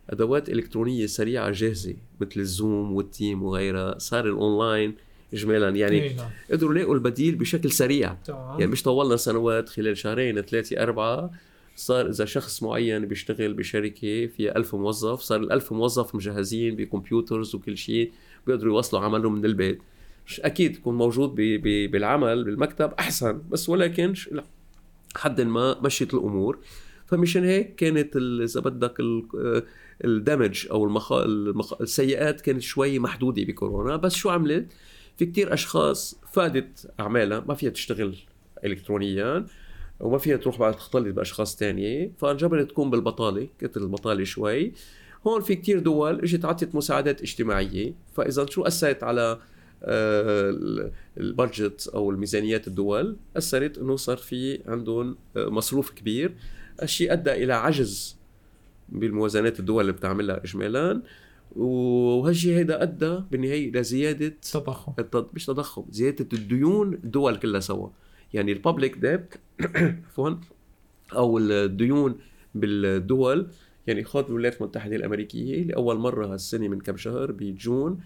أدوات إلكترونية سريعة جاهزة مثل الزوم وال Teams وغيرها. صار الأونلاين اجمالا يعني نعم. قدروا يلاقوا البديل بشكل سريع. يعني مش طولنا سنوات خلال شهرين ثلاثة أربعة صار إذا شخص معين بيشتغل بشركة فيها ألف موظف صار الألف موظف مجهزين ب computers وكل شيء بيقدروا يوصلوا عملهم من البيت. أكيد يكون موجود بي بي بالعمل بالمكتب أحسن بس ولكن حد ما مشيت الأمور. فمشان هيك كانت إذا بدك ال damage أو المخ... المخ... السيئات كانت شوي محدودة بكورونا. بس شو عملت؟ في كتير أشخاص فادت أعمالها ما فيها تشتغل الكترونيا. وما فيها تروح بعد تختلط بأشخاص تانية. فانجبرت تكون بالبطالة كتر البطالة شوي. هون في كتير دول إجت عطت مساعدات اجتماعية. فإذا شو أثرت على آه، البادجت أو الميزانيات الدول؟ أثرت إنه صار في عندهم آه، مصروف كبير. الشيء أدى إلى عجز بالموازنات الدول اللي بتعملها اجمالا. وهالشيء هيدا أدى بالنهاية لزياده تضخم. مش تضخم زيادة الديون الدول كلها سوا. يعني ال public debt عفوا أو الديون بالدول يعني خاصة الولايات المتحدة الأمريكية لأول مرة هالسنة من كم شهر بجون.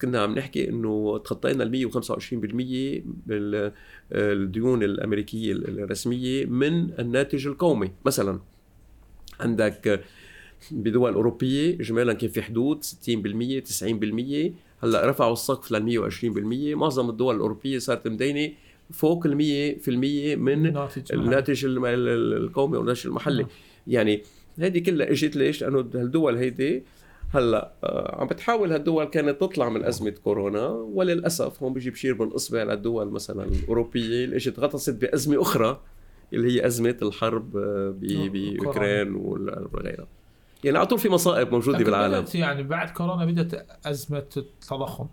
كنا عم نحكي إنه تخطينا ال 125% بالديون الأمريكية الرسمية من الناتج القومي. مثلا عندك بدول أوروبية اجمالا كان في حدود 60% 90% هلأ رفعوا السقف لل 120% معظم الدول الأوروبية صارت مدينة فوق ال 100% من الناتج, الناتج القومي والناتج المحلي. يعني هذه كلها إجت ليش؟ لأنه الدول هيدي هلا آه، عم بتحاول هالدول كانت تطلع من أزمة كورونا وللأسف هون بيجي بشير بالاصبع للدول مثلا الأوروبية اللي إجت غطست بأزمة أخرى اللي هي أزمة الحرب آه، باوكران وغيرها. يعني على طول في مصائب موجودة بالعالم. يعني بعد كورونا بدأت أزمة التضخم.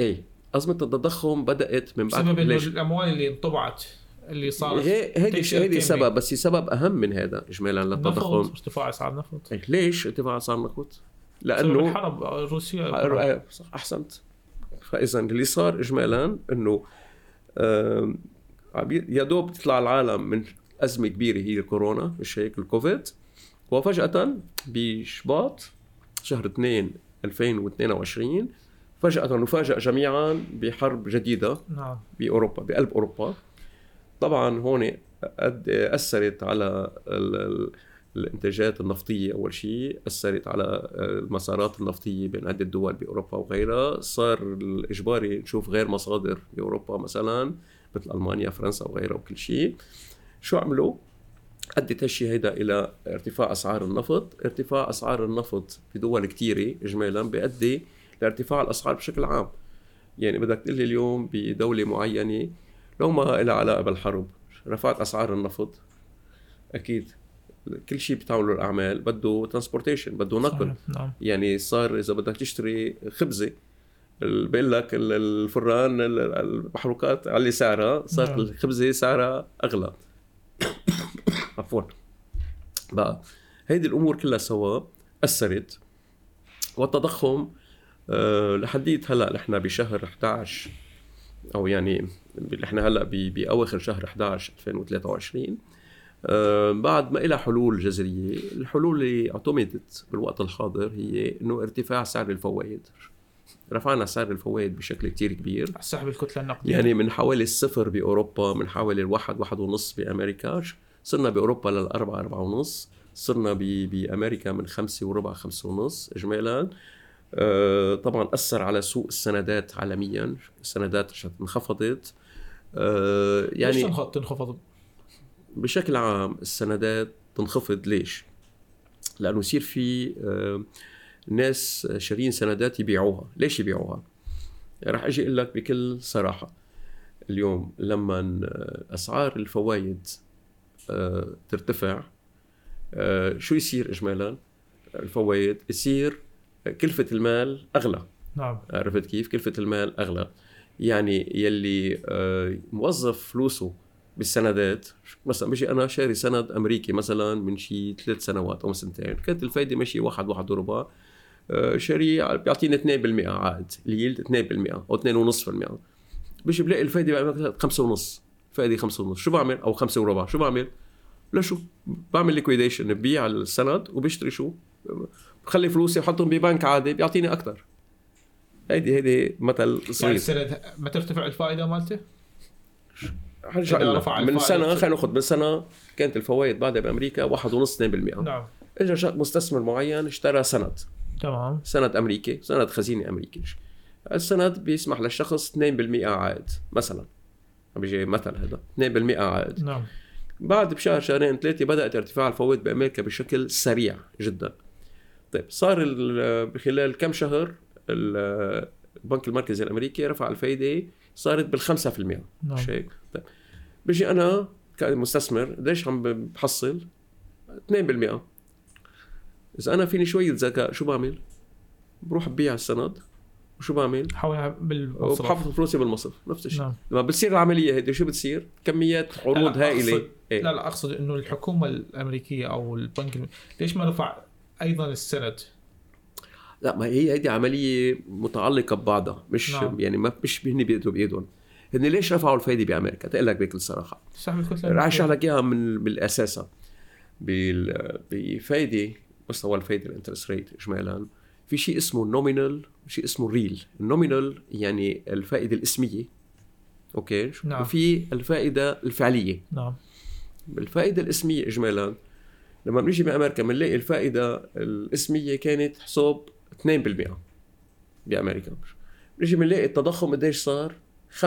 إيه. أزمة التضخم بدأت من بعد بسبب الأموال اللي انطبعت اللي صارت هيدي هيدي سبب بس هي سبب أهم من هذا اجمالا للتضخم. ارتفاع أسعار النفط إيه، ليش ارتفاع أسعار النفط؟ لأنه الحرب الروسيه صح أحسنت. فاذا اللي صار اجمالا إنه يا دوب تطلع العالم من أزمة كبيرة هي الكورونا مش هيك الكوفيد. وفجأة بشباط شهر 2 2022 فجأة نفاجأ جميعا بحرب جديدة نعم. بأوروبا بقلب أوروبا. طبعا هون أثرت على الإنتاجات النفطية. أول شيء أثرت على المسارات النفطية بين عدة دول بأوروبا وغيرها. صار الإجباري نشوف غير مصادر بأوروبا مثلا مثل ألمانيا فرنسا وغيرها وكل شيء. شو عملوا؟ أدت هالشيء هيدا إلى ارتفاع أسعار النفط. ارتفاع أسعار النفط في دول كثيره اجمالا بيؤدي لارتفاع الأسعار بشكل عام. يعني بدك تقول لي اليوم بدولة معينة لو ما لها علاقة بالحرب رفعت أسعار النفط؟ أكيد. كل شيء بتعملوا الأعمال بده ترانسبورتيشن بده نقل. نعم. يعني صار إذا بدك تشتري خبزة بقول لك الفران المحروقات علي سعرها صارت نعم. الخبزة سعرها أغلى. عفوا. بقى هيدي الأمور كلها سوا أثرت والتضخم أه لحديت هلا نحن بشهر 11 أو يعني نحن هلا بأواخر شهر 11 2023 أه بعد ما إلى حلول جذرية الحلول اللي اعتمدت بالوقت الحاضر هي أنه ارتفاع سعر الفوائد. رفعنا سعر الفوائد بشكل كتير كبير. سحب الكتلة النقدية. يعني من حوالي الصفر بأوروبا من حوالي الواحد واحد ونص بأمريكا. صرنا بأوروبا للأربعة أربعة ونص. صرنا بأمريكا من خمسة وربع خمسة ونص إجمالا. آه طبعا أثر على سوق السندات عالميا. السندات انخفضت. آه يعني ليش تنخفض؟ بشكل عام السندات تنخفض. ليش؟ لأنه يصير في آه ناس شارين سندات يبيعوها. ليش يبيعوها؟ راح أجي أقول لك بكل صراحة. اليوم لما أسعار الفوائد آه، ترتفع آه، شو يصير اجمالا؟ الفوائد يصير كلفة المال أغلى. نعم. عرفت كيف؟ كلفة المال أغلى. يعني يلي آه، موظف فلوسه بالسندات مثلا بيجي أنا شاري سند أمريكي مثلا من شي ثلاث سنوات أو سنتين. كانت الفايدة ماشية واحد واحد وربع. آه، شاري بيعطيني 2% عائد. ال yield 2% أو 2.5% بيجي بلاقي الفائده 5.5 فائده 5.5 شو بعمل؟ أو 5 وربع. شو بعمل؟ لشو بعمل liquidation ببيع السند وبشتري شو؟ بخلي فلوسي بحطهم ببنك عادي بيعطيني أكثر. هيدي هيدي مثل صغير. يعني ما ترتفع الفائدة مالته؟ من سنة خلينا ناخذ من سنة كانت الفوائد بعدها بأمريكا 1.5 2% نعم. اجى مستثمر معين اشترى سند. تمام. سند أمريكي سند خزينة أمريكي. السند بيسمح للشخص 2% عائد مثلا. عم بيجي مثل هذا 2% عائد. نعم. بعد بشهر شهرين ثلاثة بدأت ارتفاع الفوائد بأمريكا بشكل سريع جدا. طيب صار بخلال كم شهر البنك المركزي الأمريكي رفع الفائده صارت بال 5% نعم مش هيك؟ طيب بيجي أنا كمستثمر قديش عم بحصل؟ 2% إذا أنا فيني شوية ذكاء شو بعمل؟ بروح ببيع السند وشو بعمل؟ بحولها بالمصرف بحفظ فلوسي بالمصرف نفس الشيء نعم. لما بتصير العملية هيدي شو بتصير؟ كميات عروض هائلة إيه؟ لا لا أقصد إنه الحكومة الأمريكية أو البنك ليش ما رفع أيضا السند؟ لا ما هي هيدي عملية متعلقة ببعضها مش نعم. يعني ما مش هن بيدوا بإيدهم. هن ليش رفعوا الفايدة بأمريكا؟ تقول لك بكل صراحة. رح أشرح لك إياها من بالاساس بفايدة مستوى الفايدة ال interest rate اجمالا في شيء اسمه nominal وشيء اسمه real ال nominal يعني الفائدة الإسمية. أوكي؟ نعم. وفي الفائدة الفعلية. نعم. الفائدة الإسمية اجمالا لما بنيجي بأمريكا بنلاقي الفائدة الاسمية كانت حساب 2% بأمريكا. بنيجي بنلاقي التضخم قديش صار؟ 5%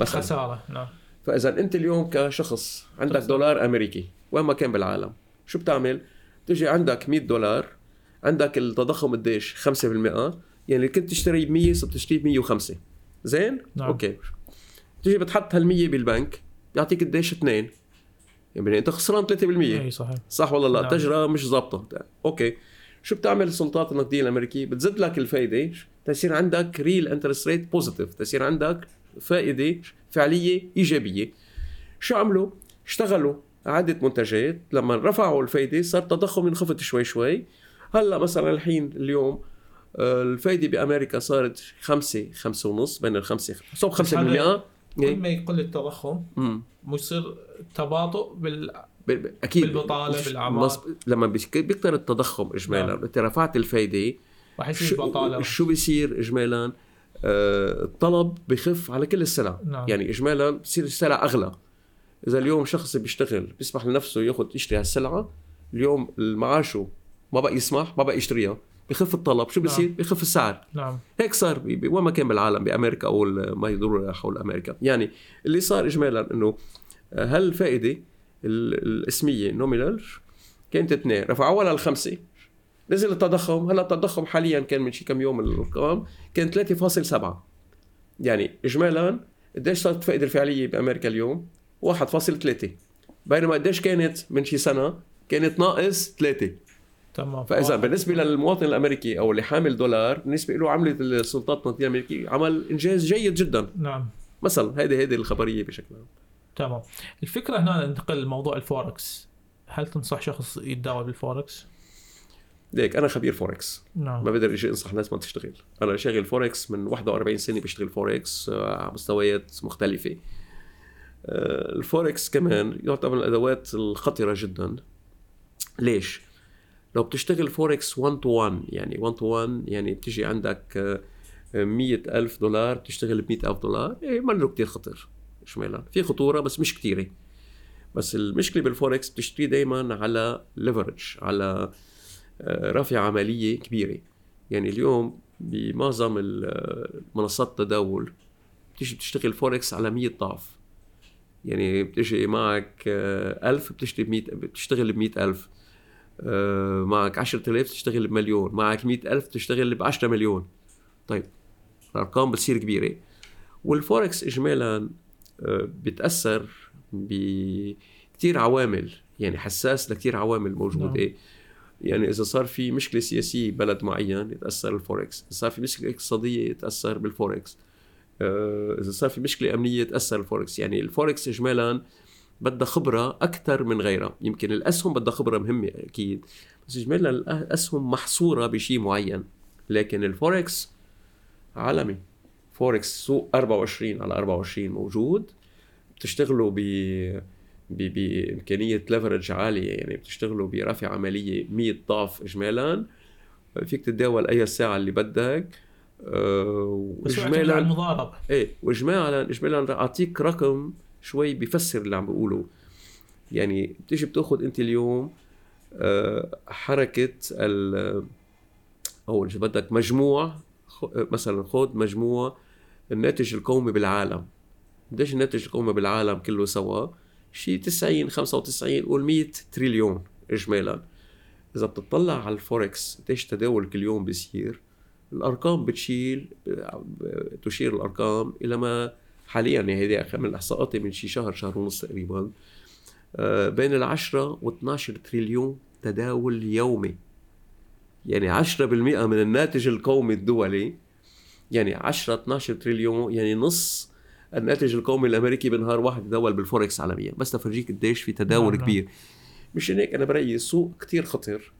مثلا. خسارة نعم. فإذا أنت اليوم كشخص عندك دولار أمريكي وين ما كان بالعالم شو بتعمل؟ تجي عندك 100 دولار عندك التضخم قديش؟ 5% يعني اللي كنت تشتري ب 100 صرت تشتري ب 105 زين؟ نعم. okay. تجي بتحط هال 100 بالبنك بيعطيك قديش؟ 2 يعني انت خسران 3% اي صحيح صح ولا لا؟ نعم. التجربه مش ظابطه okay شو بتعمل السلطات النقدية الأمريكية؟ بتزيد لك الفائدة تصير عندك real interest rate positive تصير عندك فائدة فعلية إيجابية شو عملوا؟ اشتغلوا عدة منتجات لما رفعوا الفايدة صار التضخم ينخفض شوي شوي هلأ مثلا الحين اليوم آه، الفايدة بأمريكا صارت خمسة خمسة ونص بين الخمسة صوب خمسة بالمئة كل ما يقل التضخم بيصير تباطؤ بال أكيد. بالبطالة بالأعمار. لما بيكتر التضخم اجمالا؟ نعم. انت رفعت الفايدة. رح يصير بطالة. شو بيصير اجمالا؟ آه الطلب بخف على كل السلع. نعم. يعني اجمالا بصير السلع أغلى. إذا اليوم شخص بيشتغل بيسمح لنفسه ياخذ يشتري هالسلعة اليوم معاشه ما بقى يسمح ما بقى يشتريها. بخف الطلب شو بصير؟ نعم. بخف السعر. نعم. هيك صار وين ما كان بالعالم بأمريكا أو ما يدور حول أمريكا يعني اللي صار اجمالا إنه هالفائدة الاسمية نومينال كانت اثنين. رفعوها للخمسة. نزل التضخم. هلا التضخم حاليا كان من شي كم يوم الارقام كان 3.7 يعني اجمالا قديش صارت الفائدة الفعلية بأمريكا اليوم؟ 1.3 بينما قديش كانت من شي سنة؟ كانت ناقص 3 تمام. فإذا بالنسبة للمواطن الأمريكي أو اللي حامل دولار بالنسبة له عملت السلطات التنظيميه الأمريكية عمل إنجاز جيد جدا. نعم. مثلا هيدي هيدي الخبرية بشكل عام. تمام. الفكرة هنا ننتقل لموضوع الفوركس. هل تنصح شخص يتداول بالفوركس؟ ليك أنا خبير فوركس. نعم. ما بقدر أجي انصح ناس ما تشتغل. أنا شاغل فوركس من 41 سنة بشتغل فوركس آه، على مستويات مختلفة. آه، الفوركس كمان يعتبر من الأدوات الخطرة جدا. ليش؟ لو بتشتغل فوركس 1 to 1 يعني 1 to 1 يعني بتجي عندك 100 آه، دولار بتشتغل ب 100 ألف دولار إيه منه كتير خطر اجمالا في خطورة بس مش كتيرة. بس المشكلة بالفوركس بتشتري دايما على leverage على آه، رافعة مالية كبيرة. يعني اليوم بمعظم منصات التداول بتيجي بتشتغل فوركس على 100 ضعف. يعني بتجي معك آه، ألف بتشتري ب 100 بتشتغل ب 100 ألف. آه، معك 10000 تشتغل بمليون معك 100000 تشتغل ب 10 مليون. طيب الأرقام بتصير كبيرة. والفوركس اجمالا آه، بيتاثر بكثير عوامل يعني حساس لكثير عوامل موجوده نعم. يعني إذا صار في مشكلة سياسية ببلد معين يتأثر الفوركس إذا صار في مشكلة اقتصادية يتأثر بالفوركس. آه، إذا صار في مشكلة أمنية يتأثر الفوركس يعني الفوركس اجمالا بدها خبرة أكثر من غيرها. يمكن الأسهم بدها خبرة مهمة أكيد. بس اجمالا الأسهم محصورة بشيء معين. لكن الفوركس عالمي. فوركس سوق 24 على 24 موجود. بتشتغلوا ب بإمكانية leverage عالية. يعني بتشتغلوا برافعة مالية 100 ضعف اجمالا. فيك تتداول أي ساعة اللي بدك. أه واجمالا المضاربة. إيه واجمالا اجمالا أعطيك رقم شوي بيفسر اللي عم بقوله. يعني بتيجي بتأخذ أنت اليوم آه، حركة ال أو اذا بدك مجموع مثلا خذ مجموع الناتج القومي بالعالم. قديش الناتج القومي بالعالم كله سوا؟ شيء 90 95 قول 100 تريليون اجمالا. إذا بتطلع على الفوركس قديش تداول كل يوم بيصير؟ الأرقام بتشيل تشير الأرقام إلى ما حاليا يعني هيدي من الإحصاءات من شي شهر شهر ونص تقريبا. آه، بين ال 10 و 12 تريليون تداول يومي. يعني 10% من الناتج القومي الدولي. يعني 10 12 تريليون يعني نص الناتج القومي الأمريكي بنهار واحد يتداول بالفوركس عالميا. بس تفرجيك قديش في تداول نعم, نعم. كبير. مشان هيك أنا برأيي السوق كتير خطر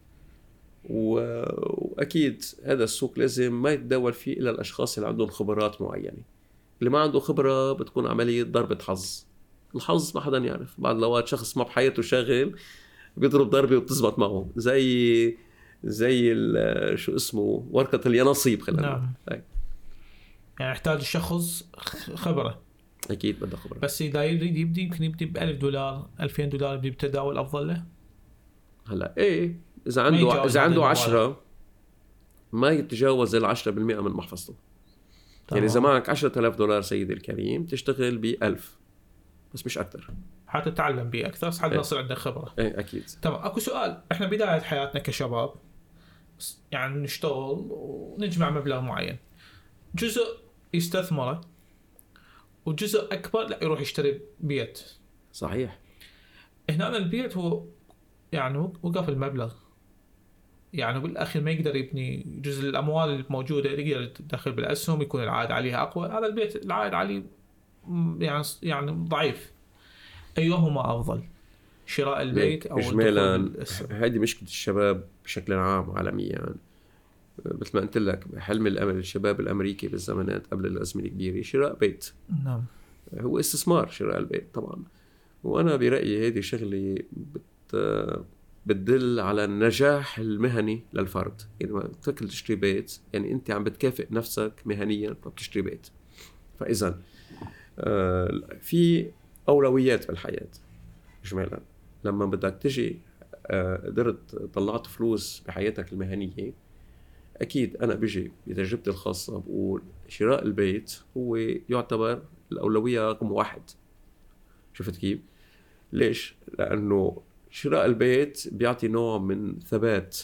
وأكيد هذا السوق لازم ما يتداول فيه إلا الأشخاص اللي عندهم خبرات معينة. اللي ما عنده خبرة بتكون عملية ضربة حظ. الحظ ما حدا يعرف. بعد الاوقات شخص ما بحياته شاغل بيضرب ضربة وبتزبط معه. زي زي شو اسمه ورقة اليانصيب خلينا نعم. هاي. يعني يحتاج الشخص خبرة. أكيد بده خبرة. بس إذا يريد يبدي يمكن يبدي ب 1000 دولار 2000 دولار يبدي بتداول أفضل له؟ هلأ إيه. إذا عنده إذا عنده 10 ما يتجاوز ال 10% من محفظته. طبعا. يعني إذا معك 10000 دولار سيدي الكريم تشتغل ب 1000 بس مش أكثر. حتتعلم به أكثر؟ حتى يصير عندك خبرة. إيه أكيد. تمام أكو سؤال. إحنا بداية حياتنا كشباب يعني نشتغل ونجمع مبلغ معين. جزء يستثمره وجزء أكبر لا يروح يشتري بيت. صحيح. هنا البيت هو يعني وقف المبلغ. يعني بالاخير ما يقدر يبني جزء الاموال الموجوده يقدر يدخل بالأسهم يكون العائد عليها أقوى. هذا البيت العائد عليه يعني يعني ضعيف. أيهما أفضل؟ شراء البيت أو اجمالا هذه مشكلة الشباب بشكل عام عالميا. مثل ما قلت لك حلم الأمل الشباب الأمريكي بالزمانات قبل الأزمة الكبيرة شراء بيت. نعم. هو استثمار شراء البيت طبعا. وأنا برأيي هذه شغلة بت بتدل على النجاح المهني للفرد يعني لما تفكر تشتري بيت يعني انت عم بتكافئ نفسك مهنيا فبتشتري بيت فاذا آه، في أولويات بالحياة اجمالا لما بدك تجي آه، قدرت طلعت فلوس بحياتك المهنية أكيد أنا بجي بتجربتي الخاصة بقول شراء البيت هو يعتبر الأولوية رقم واحد شفت كيف؟ ليش؟ لأنه شراء البيت بيعطي نوع من ثبات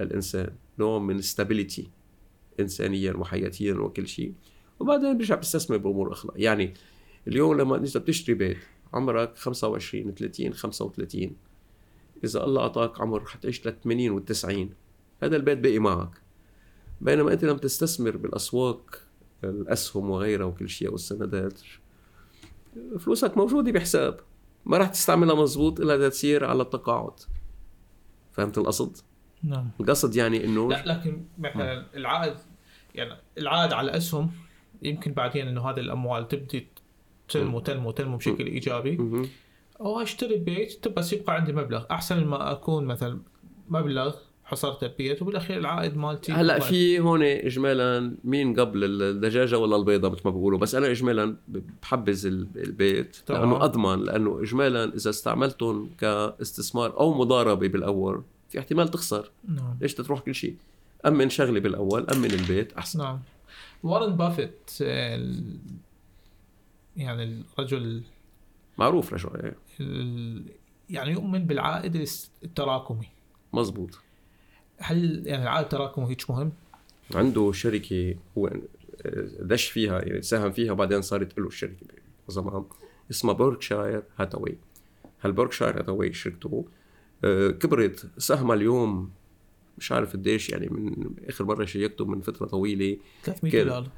للانسان، نوع من ستابيليتي انسانيا وحياتيا وكل شيء، وبعدين برجع بيستثمر بأمور أخرى، يعني اليوم لما انت بتشتري بيت عمرك 25 30 35 إذا الله أعطاك عمر حتعيش لل 80 وال 90 هذا البيت باقي معك. بينما أنت لما تستثمر بالأسواق الأسهم وغيرها وكل شيء والسندات فلوسك موجودة بحساب. ما راح تستعملها مزبوط إلا تصير على التقاعد. فهمت القصد؟ نعم. القصد يعني إنه لا لكن مثلا العائد يعني العائد على الأسهم يمكن بعدين إنه هذه الأموال تبدي تنمو تنمو تنمو بشكل إيجابي. أو أشتري بيت بس يبقى عندي مبلغ. أحسن ما أكون مثلا مبلغ حصرت البيت وبالأخير العائد مالتي هلا في هون اجمالا مين قبل الدجاجة ولا البيضة مثل ما بيقولوا بس أنا اجمالا بحبذ البيت طبعا. لأنه أضمن لأنه اجمالا إذا استعملتهم كاستثمار أو مضاربة بالأول في احتمال تخسر. نعم. ليش تروح كل شيء؟ امن شغلي بالأول امن البيت أحسن. نعم. وارن بافيت يعني الرجل معروف رجل يعني يؤمن بالعائد التراكمي. مزبوط. هل يعني العائد التراكمي هيك مهم؟ عنده شركة هو دش فيها يعني ساهم فيها وبعدين صارت له الشركة زمان اسمها بيركشاير هاثاواي هالبيركشاير هاثاواي شركته؟ آه، كبرت سهمها اليوم مش عارف قديش يعني من آخر مرة شيكته من فترة طويلة. 300 دولار.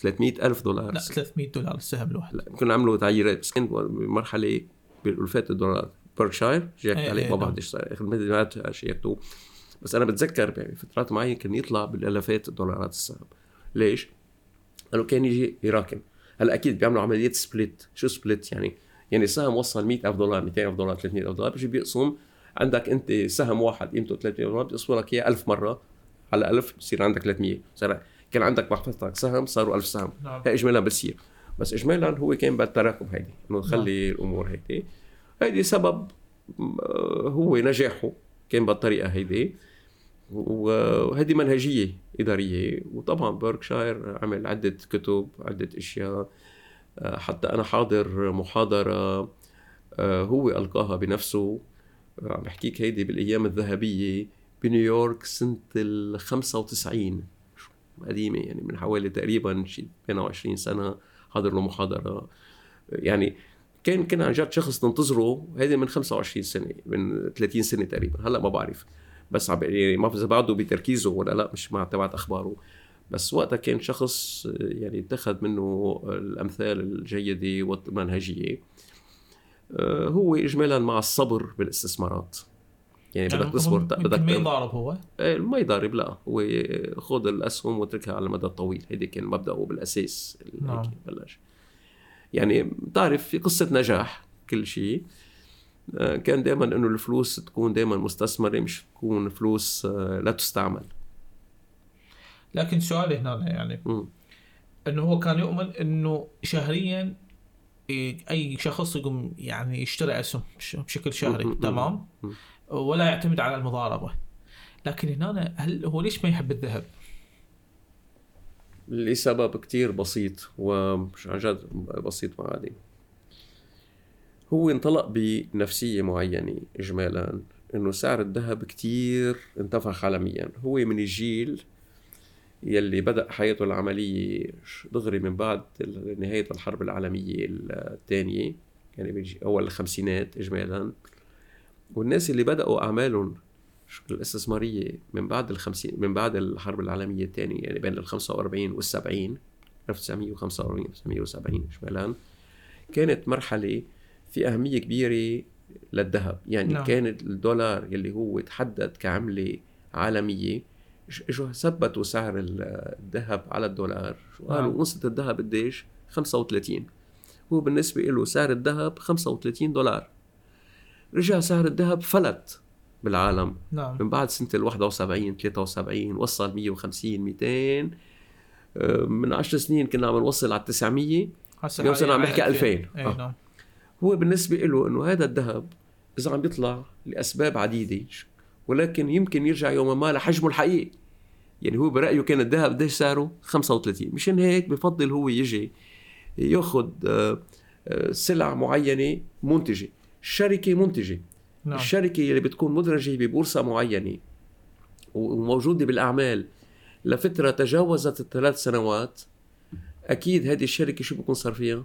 300 ألف دولار. لا 300 دولار السهم الواحد. لا كنا عملوا تعييرات بس كان بمرحله بالألفات الدولار. بيركشاير شيكت عليه إيه ما نعم. بعرف آخر مدينات شيكته. بس أنا بتذكر يعني فترات معينة كان يطلع بالألافات الدولارات السهم. ليش؟ لأنه كان يجي يراكم. هلأ أكيد بيعملوا عملية سبليت. شو سبليت يعني؟ يعني سهم وصل 100000 دولار 200000 دولار 300000 دولار بيجي بيقسم. عندك أنت سهم واحد قيمته 300 دولار بيقسموا لك إياه 1000 مرة. على 1000 بصير عندك 300 صار كان عندك محفظتك سهم صاروا 1000 سهم. نعم. هي اجمالا بتصير. بس اجمالا هو كان بالتراكم هيدي إنه نخلي الأمور هيدي. هيدي سبب آه، هو نجاحه كان بالطريقة هيدي. وهذه منهجية إدارية. وطبعا بيركشاير عمل عدة كتب عدة أشياء. آه، حتى أنا حاضر محاضرة آه، هو ألقاها بنفسه. آه، عم بحكيك هيدي بالأيام الذهبية بنيويورك سنة ال 95 قديمة يعني من حوالي تقريبا شي 22 سنة حاضر له محاضرة. يعني كان كان عن جد شخص ننتظره. هيدي من 25 سنة من 30 سنة تقريبا. هلأ ما بعرف. بس عم يعني ما إذا بعده بتركيزه ولا لا مش مع تبعت أخباره. بس وقتها كان شخص يعني اتخذ منه الأمثال الجيدة والمنهجية. آه، هو اجمالا مع الصبر بالاستثمارات. يعني بدك تصبر بدك ما يضارب هو؟ إيه، ما يضارب لا. هو خذ الأسهم واتركها على المدى الطويل هيدي كان مبدأه بالأساس. نعم. بلش. يعني بتعرف في قصة نجاح كل شيء. كان دائما إنه الفلوس تكون دائما مستثمرة مش تكون فلوس آه، لا تستعمل لكن سؤالي هنا يعني مم. إنه هو كان يؤمن إنه شهريا إيه، أي شخص يقوم يعني يشتري اسهم بش- بشكل شهري مم. تمام مم. ولا يعتمد على المضاربة لكن هنا هل هو ليش ما يحب الذهب؟ لسبب كتير بسيط ومش عن جد بسيط وعادي هو انطلق بنفسية معينة إجمالا إنه سعر الذهب كتير انتفخ عالميا. هو من الجيل يلي بدأ حياته العملية دغري من بعد نهاية الحرب العالمية الثانية يعني أول الخمسينات إجمالا. والناس اللي بدأوا أعمالهم الاستثمارية من بعد الخمسين من بعد الحرب العالمية الثانية يعني بين ال 45 وال 70 1945 1970 إجمالا كانت مرحلة في أهمية كبيرة للذهب. يعني نعم. كان الدولار يلي هو تحدد كعملة عالمية. ش- اجوا ثبتوا سعر ال- الذهب على الدولار؟ شو قالوا؟ نعم. الذهب قديش؟ 35 هو بالنسبة له سعر الذهب 35 دولار. رجع سعر الذهب فلت بالعالم. نعم. من بعد سنة ال 71 73 وصل 150 200 آه، من 10 سنين كنا عم نوصل على 900 هسه اليوم صرنا عم نحكي على 2000. اي آه. نعم. هو بالنسبة له إنه هذا الذهب إذا عم بيطلع لأسباب عديدة ولكن يمكن يرجع يوما ما لحجمه الحقيقي يعني هو برأيه كان الذهب قديش سعره 35 مشان هيك بفضل هو يجي ياخذ آه، آه، سلع معينة منتجة الشركة منتجة نعم. الشركة اللي بتكون مدرجة ببورصة معينة وموجودة بالأعمال لفترة تجاوزت الثلاث سنوات أكيد هذه الشركة شو بكون صار فيها؟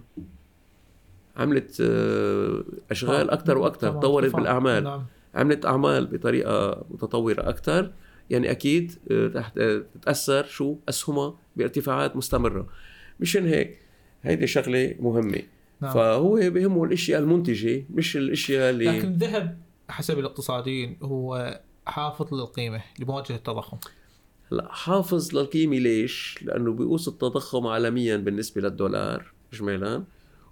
عملت آه، أشغال أكثر وأكثر طورت بالأعمال. نعم. عملت أعمال بطريقة متطورة أكثر يعني أكيد تحت تتأثر شو أسهمها بارتفاعات مستمرة. مشان هيك هيدي شغلة مهمة. نعم. فهو بهمه الأشياء المنتجة مش الأشياء اللي لكن الذهب حسب الاقتصاديين هو حافظ للقيمة لمواجهة التضخم. لا حافظ للقيمة ليش؟ لأنه بيقوس التضخم عالميا بالنسبة للدولار اجمالا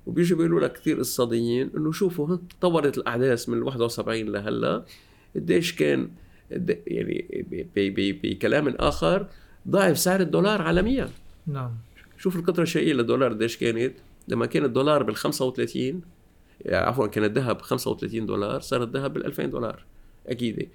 وبيجي بيقولوا لك كثير اقتصاديين إنه شوفوا تطورت الأحداث من 71 لهلأ. قديش كان يعني بكلام آخر ضعف سعر الدولار عالميا. نعم. شوف القطرة الشقيقة للدولار قديش كانت. لما كان الدولار بال 35 يعني عفوا كان الذهب 35 دولار صار الذهب بال 2000 دولار. أكيد.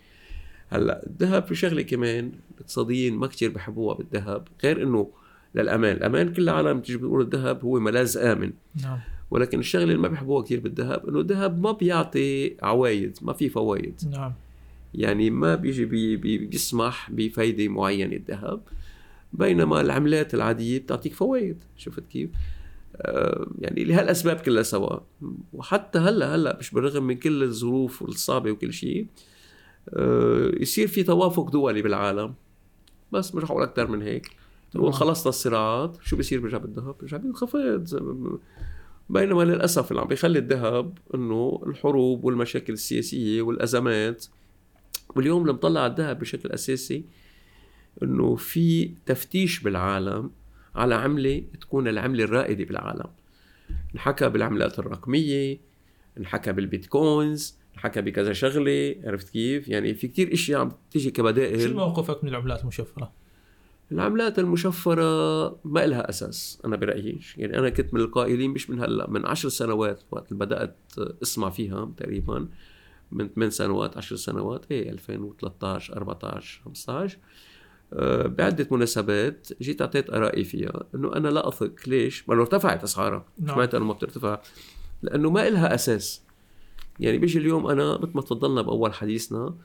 هلأ الذهب في شغلة كمان الاقتصاديين ما كثير بحبوها بالذهب غير إنه للأمان، الأمان كل العالم بتيجي بتقول الذهب هو ملاذ آمن. نعم. ولكن الشغله اللي ما بيحبوها كثير بالذهب إنه الذهب ما بيعطي عوايد ما في فوائد نعم. يعني ما بيجي بي بي بيسمح بفايدة معينة الذهب بينما العملات العادية بتعطيك فوائد شفت كيف؟ آه يعني لهالأسباب كلها سوا وحتى هلأ هلأ مش بالرغم من كل الظروف الصعبة وكل شيء آه يصير في توافق دولي بالعالم. بس مش حقول أكثر من هيك. نقول خلصنا الصراعات. شو بيصير برجع بالذهب؟ برجع بينخفض. بينما للأسف اللي عم بيخلي الذهب إنه الحروب والمشاكل السياسية والأزمات واليوم لما طلع الذهب بشكل أساسي إنه في تفتيش بالعالم على عملة تكون العملة الرائدة بالعالم. انحكى بالعملات الرقمية انحكى بالبيتكوينز انحكى بكذا شغلة عرفت كيف؟ يعني في كتير إشياء عم تيجي كبدائل. شو موقفك من العملات المشفرة؟ العملات المشفرة ما إلها أساس أنا برأيي يعني أنا كنت من القائلين مش من هلأ من عشر سنوات وقت بدأت أسمع فيها تقريبا من 8 سنوات 10 سنوات إيه 2013 14 15 أه بعدة مناسبات جيت أعطيت آرائي فيها إنه أنا لا أثق ليش؟ ما لو ارتفعت أسعارها نعم. سمعت أنه ما بترتفع لأنه ما إلها أساس يعني بيجي اليوم أنا مثل ما تفضلنا بأول حديثنا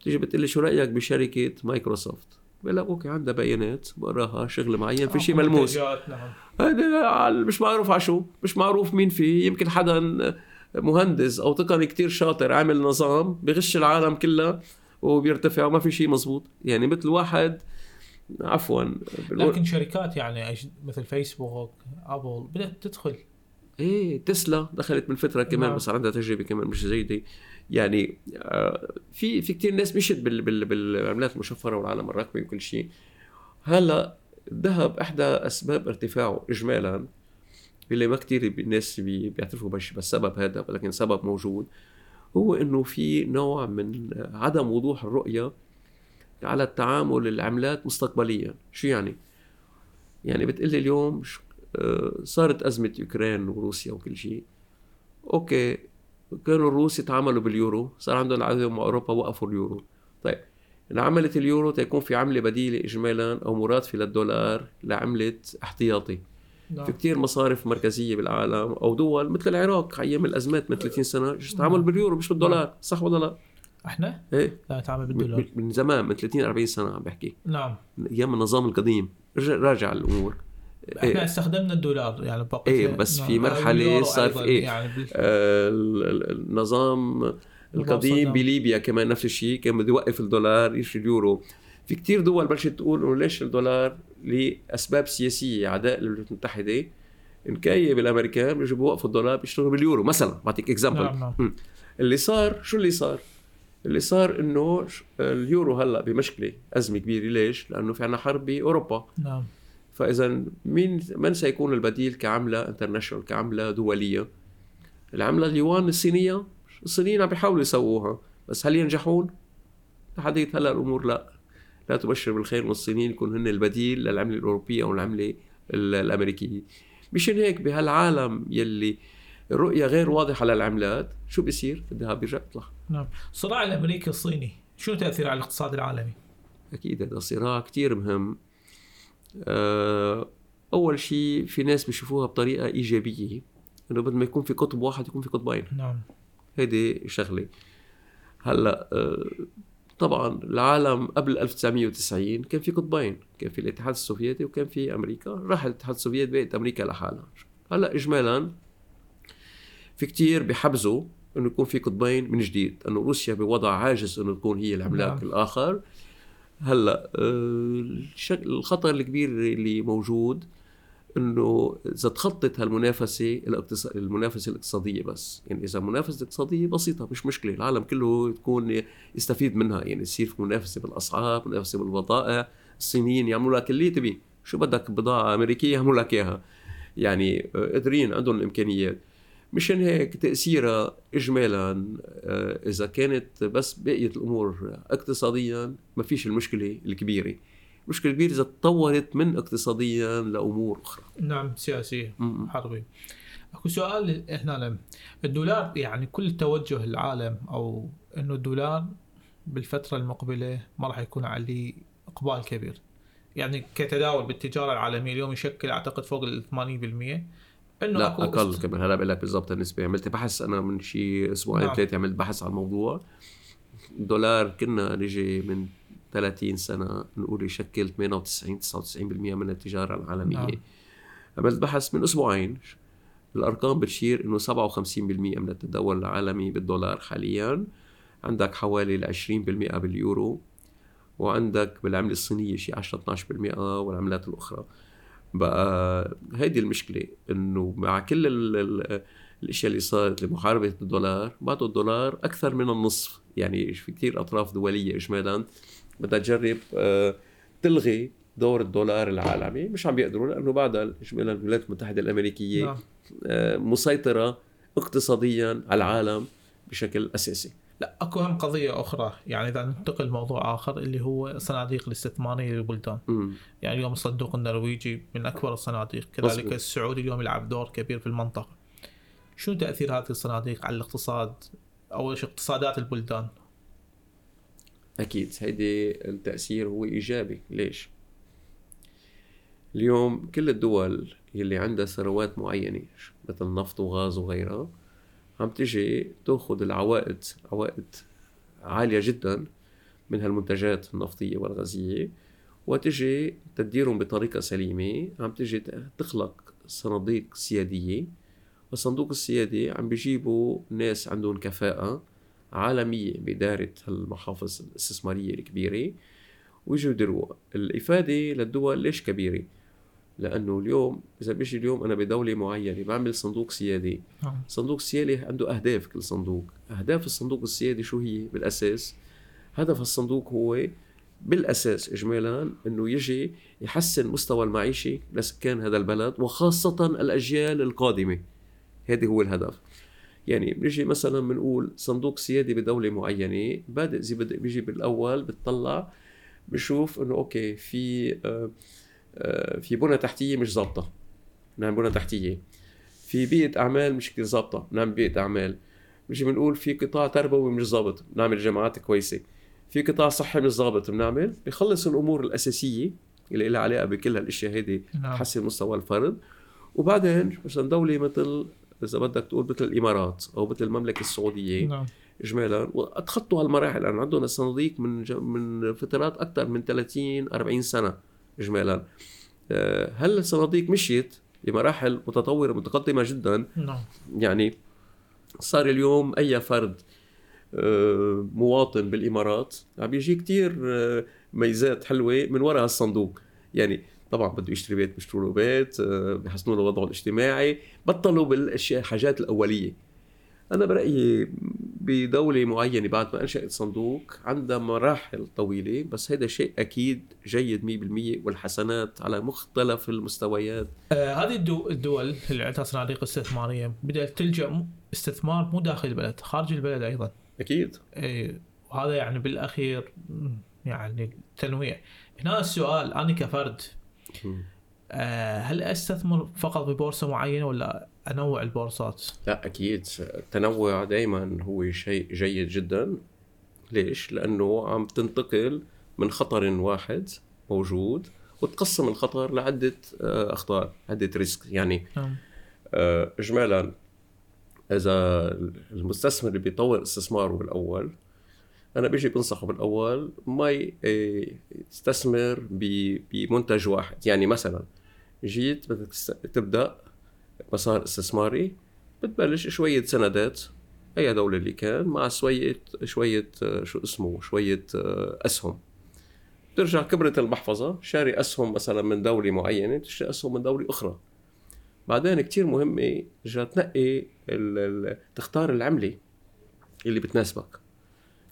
بتيجي بتقول لي شو رأيك بشركة مايكروسوفت؟ بقول لك okay عندها بيانات بقراها شغل معين في شيء ملموس. نعم. هذا مش معروف على شو مش معروف مين فيه. يمكن حدا مهندس أو تقني كتير شاطر عامل نظام بغش العالم كلها وبيرتفع وما في شيء مزبوط يعني مثل واحد عفوا لكن شركات يعني مثل فيسبوك أبل بدأت تدخل. إيه تسلا دخلت من فترة كمان نعم. بس عندها تجربة كمان مش جيدة. يعني آه، في في كثير ناس مشت بال بال بالعملات المشفرة والعالم الرقمي وكل شيء. هلأ الذهب إحدى أسباب ارتفاعه اجمالا اللي ما كثير الناس بيعترفوا بالسبب هذا ولكن سبب موجود هو إنه في نوع من عدم وضوح الرؤية على التعامل العملات مستقبليا. شو يعني؟ يعني بتقلي اليوم آه، صارت أزمة يوكرين وروسيا وكل شيء. okay كانوا الروس يتعاملوا باليورو. صار عندهم عداوة مع أوروبا وقفوا اليورو. طيب انعملت اليورو تيكون في عملة بديلة إجمالا أو مرادفة للدولار لعملة احتياطي. نعم. في كتير مصارف مركزية بالعالم أو دول مثل العراق أيام الأزمات من 30 سنة تتعامل باليورو مش بالدولار. صح ولا لا؟ إحنا؟ إيه. لا نتعامل بالدولار. من زمان من 30 40 سنة عم بحكي. نعم. أيام النظام القديم. راجع الأمور. إحنا إيه؟ استخدمنا الدولار يعني بقى إيه بس نعم. في مرحله صار في إيه يعني آه النظام القديم بليبيا كمان نفس الشيء كان بده يوقف الدولار يشتري اليورو في كتير دول بلشت تقول إنه ليش الدولار لأسباب سياسية عداء للولايات المتحدة نكاية بالامريكان بيجوا بوقفوا الدولار بيشتغلوا باليورو مثلا بعطيك example نعم نعم. اللي صار شو اللي صار؟ اللي صار إنه اليورو هلأ بمشكلة أزمة كبيرة ليش؟ لأنه في عنا حرب بأوروبا نعم فإذا مين من سيكون البديل كعملة international كعملة دولية؟ العملة اليوان الصينية؟ الصينيين عم بيحاولوا يسووها بس هل ينجحون؟ لحديت هلا الأمور لا. لا تبشر بالخير والصينيين يكون هن البديل للعملة الأوروبية أو العملة الأمريكية. مشان هيك بهالعالم يلي الرؤيه غير واضحة للعملات شو بيصير؟ الذهب بيرجع يطلع. نعم. الصراع الأمريكي الصيني شو تأثيره على الاقتصاد العالمي؟ أكيد هذا صراع كثير مهم. أول شيء في ناس بيشوفوها بطريقة إيجابية إنه بدل ما يكون في قطب واحد يكون في قطبين نعم. هيدي شغلة. هلأ آه، طبعا العالم قبل 1990 كان في قطبين كان في الاتحاد السوفيتي وكان في أمريكا. راح الاتحاد السوفيتي بقت أمريكا لحالها. هلأ اجمالا في كتير بحبزوا إنه يكون في قطبين من جديد إنه روسيا بوضع عاجز إنه تكون هي العملاق نعم. الآخر. هلا آه، الخطر الكبير اللي موجود إنه إذا تخطط هالمنافسة المنافسة الاقتصادية بس يعني إذا المنافسه الاقتصاديه بسيطة مش مشكلة العالم كله تكون يستفيد منها يعني يصير في منافسة بالأسعار منافسة بالبضائع الصينيين يعملوا لك اللي تبي شو بدك بضاعة أمريكية يعملوا لك إياها. يعني آه، قادرين عندهم الإمكانيات. مشان هيك تأثيرها اجمالا آه، إذا كانت بس بقيت الأمور اقتصاديا ما فيش المشكلة الكبيرة. المشكلة الكبيرة إذا تطورت من اقتصاديا لأمور أخرى. نعم سياسية حربية. أكو سؤال هنا الدولار يعني كل توجه العالم أو إنه الدولار بالفترة المقبلة ما راح يكون عليه إقبال كبير. يعني كتداول بالتجارة العالمية اليوم يشكل أعتقد فوق ال 80% إنه لا أقل است... كمان. هلا بقول لك بالضبط النسبة عملت بحث أنا من شي أسبوعين نعم. ثلاثة عملت بحث عن الموضوع. الدولار كنا نجي من 30 سنة نقول يشكل 98 99% من التجارة العالمية. نعم. عملت بحث من أسبوعين. الأرقام بتشير إنه 57% من التداول العالمي بالدولار حاليا. عندك حوالي ال 20% باليورو. وعندك بالعملة الصينية شيء 10 12% والعملات الأخرى. بقى هيدي المشكلة إنه مع كل ال ال الأشياء اللي صارت لمحاربة الدولار بعده الدولار أكثر من النصف. يعني في كثير أطراف دولية اجمالا بدها تجرب آه، تلغي دور الدولار العالمي. مش عم بيقدروا لأنه بعدها اجمالا الولايات المتحدة الأمريكية نعم. آه، مسيطرة اقتصاديا على العالم بشكل أساسي. لا اكو هم قضية أخرى. يعني إذا ننتقل لموضوع آخر اللي هو صناديق الاستثماريه للبلدان يعني اليوم الصندوق النرويجي من أكبر الصناديق. كذلك مصبوط. السعودي اليوم يلعب دور كبير في المنطقة. شو تأثير هذه الصناديق على الاقتصاد؟ أو اقتصادات البلدان. أكيد. هيدي التأثير هو إيجابي. ليش؟ اليوم كل الدول اللي عندها ثروات معينة مثل نفط وغاز وغيرها عم تجي تأخذ العوائد عوائد عالية جدا من هالمنتجات النفطية والغازية وتجي تديرهم بطريقة سليمة. عم تجي تخلق صناديق سيادية والصندوق السيادي عم بيجيبوا ناس عندهم كفاءة عالمية باداره هالمحافظ الاستثمارية الكبيرة ويجوا يديروها الإفادة للدول ليش كبيرة؟ لأنه اليوم إذا بيجي اليوم أنا بدولة معينة بعمل صندوق سيادي. نعم. صندوق سيادي عنده أهداف كل صندوق. أهداف الصندوق السيادي شو هي؟ بالأساس هدف الصندوق هو بالأساس اجمالا إنه يجي يحسن مستوى المعيشة لسكان هذا البلد وخاصة الأجيال القادمة. هذا هو الهدف. يعني بنجي مثلا بنقول صندوق سيادي بدولة معينة بادئ زي بدأ بيجي بالأول بتطلع بشوف إنه أوكي في آه، في بنى تحتية مش ظابطة. نعمل بنى تحتية. في بيئة أعمال مش كثير ظابطة. نعمل بيئة أعمال. بنجي بنقول في قطاع تربوي مش ظابط. بنعمل جامعات كويسة. في قطاع صحي مش ظابط. بنعمل بخلص الأمور الأساسية اللي لها علاقة بكل هالأشياء هيدي نعم. تحسن مستوى الفرد. وبعدين مثلا دولة مثل إذا بدك تقول مثل الإمارات أو مثل المملكة السعودية نعم. اجمالا وأتخطوا هالمراحل. لأن عندهم الصناديق من من فترات أكثر من 30 40 سنة. اجمالا. آه، هل الصناديق مشيت بمراحل متطورة متقدمة جدا؟ نعم. يعني صار اليوم أي فرد آه، مواطن بالإمارات عم بيجي كثير آه، ميزات حلوة من وراء الصندوق. يعني طبعا بده يشتري بيت بيشتروا له بيت بيحسنوا له وضعه الاجتماعي بطلوا بالأشياء الحاجات الأولية. أنا برأيي بدولة معينة بعد ما انشأت صندوق عندها مراحل طويلة بس هذا شيء أكيد جيد 100% والحسنات على مختلف المستويات. آه هذه الدول اللي عندها صناديق استثمارية بدأت تلجأ استثمار مو داخل البلد خارج البلد أيضا. أكيد. اي وهذا يعني بالأخير يعني تنويع. هنا السؤال أنا كفرد آه هل أستثمر فقط ببورصة معينة ولا أنوع البورصات؟ لا أكيد. التنوع دائما هو شيء جيد جدا. ليش؟ لأنه عم تنتقل من خطر واحد موجود وتقسم الخطر لعدة آه، أخطار عدة ريسك. يعني نعم. آه، اجمالا إذا المستثمر اللي بيطور استثماره بالاول أنا بيجي بنصحه بالأول ما ي- يستثمر بمنتج واحد. يعني مثلا جيت بدك تبدأ مسار استثماري بتبلش شوية سندات أي دوله اللي كان مع شوية شوية آه، شو اسمه؟ شوية آه، أسهم. بترجع كبرت المحفظة شاري أسهم مثلا من دولة معينة تشتري أسهم من دولة أخرى. بعدين كتير مهمة رجع تنقي تختار العملة اللي بتناسبك.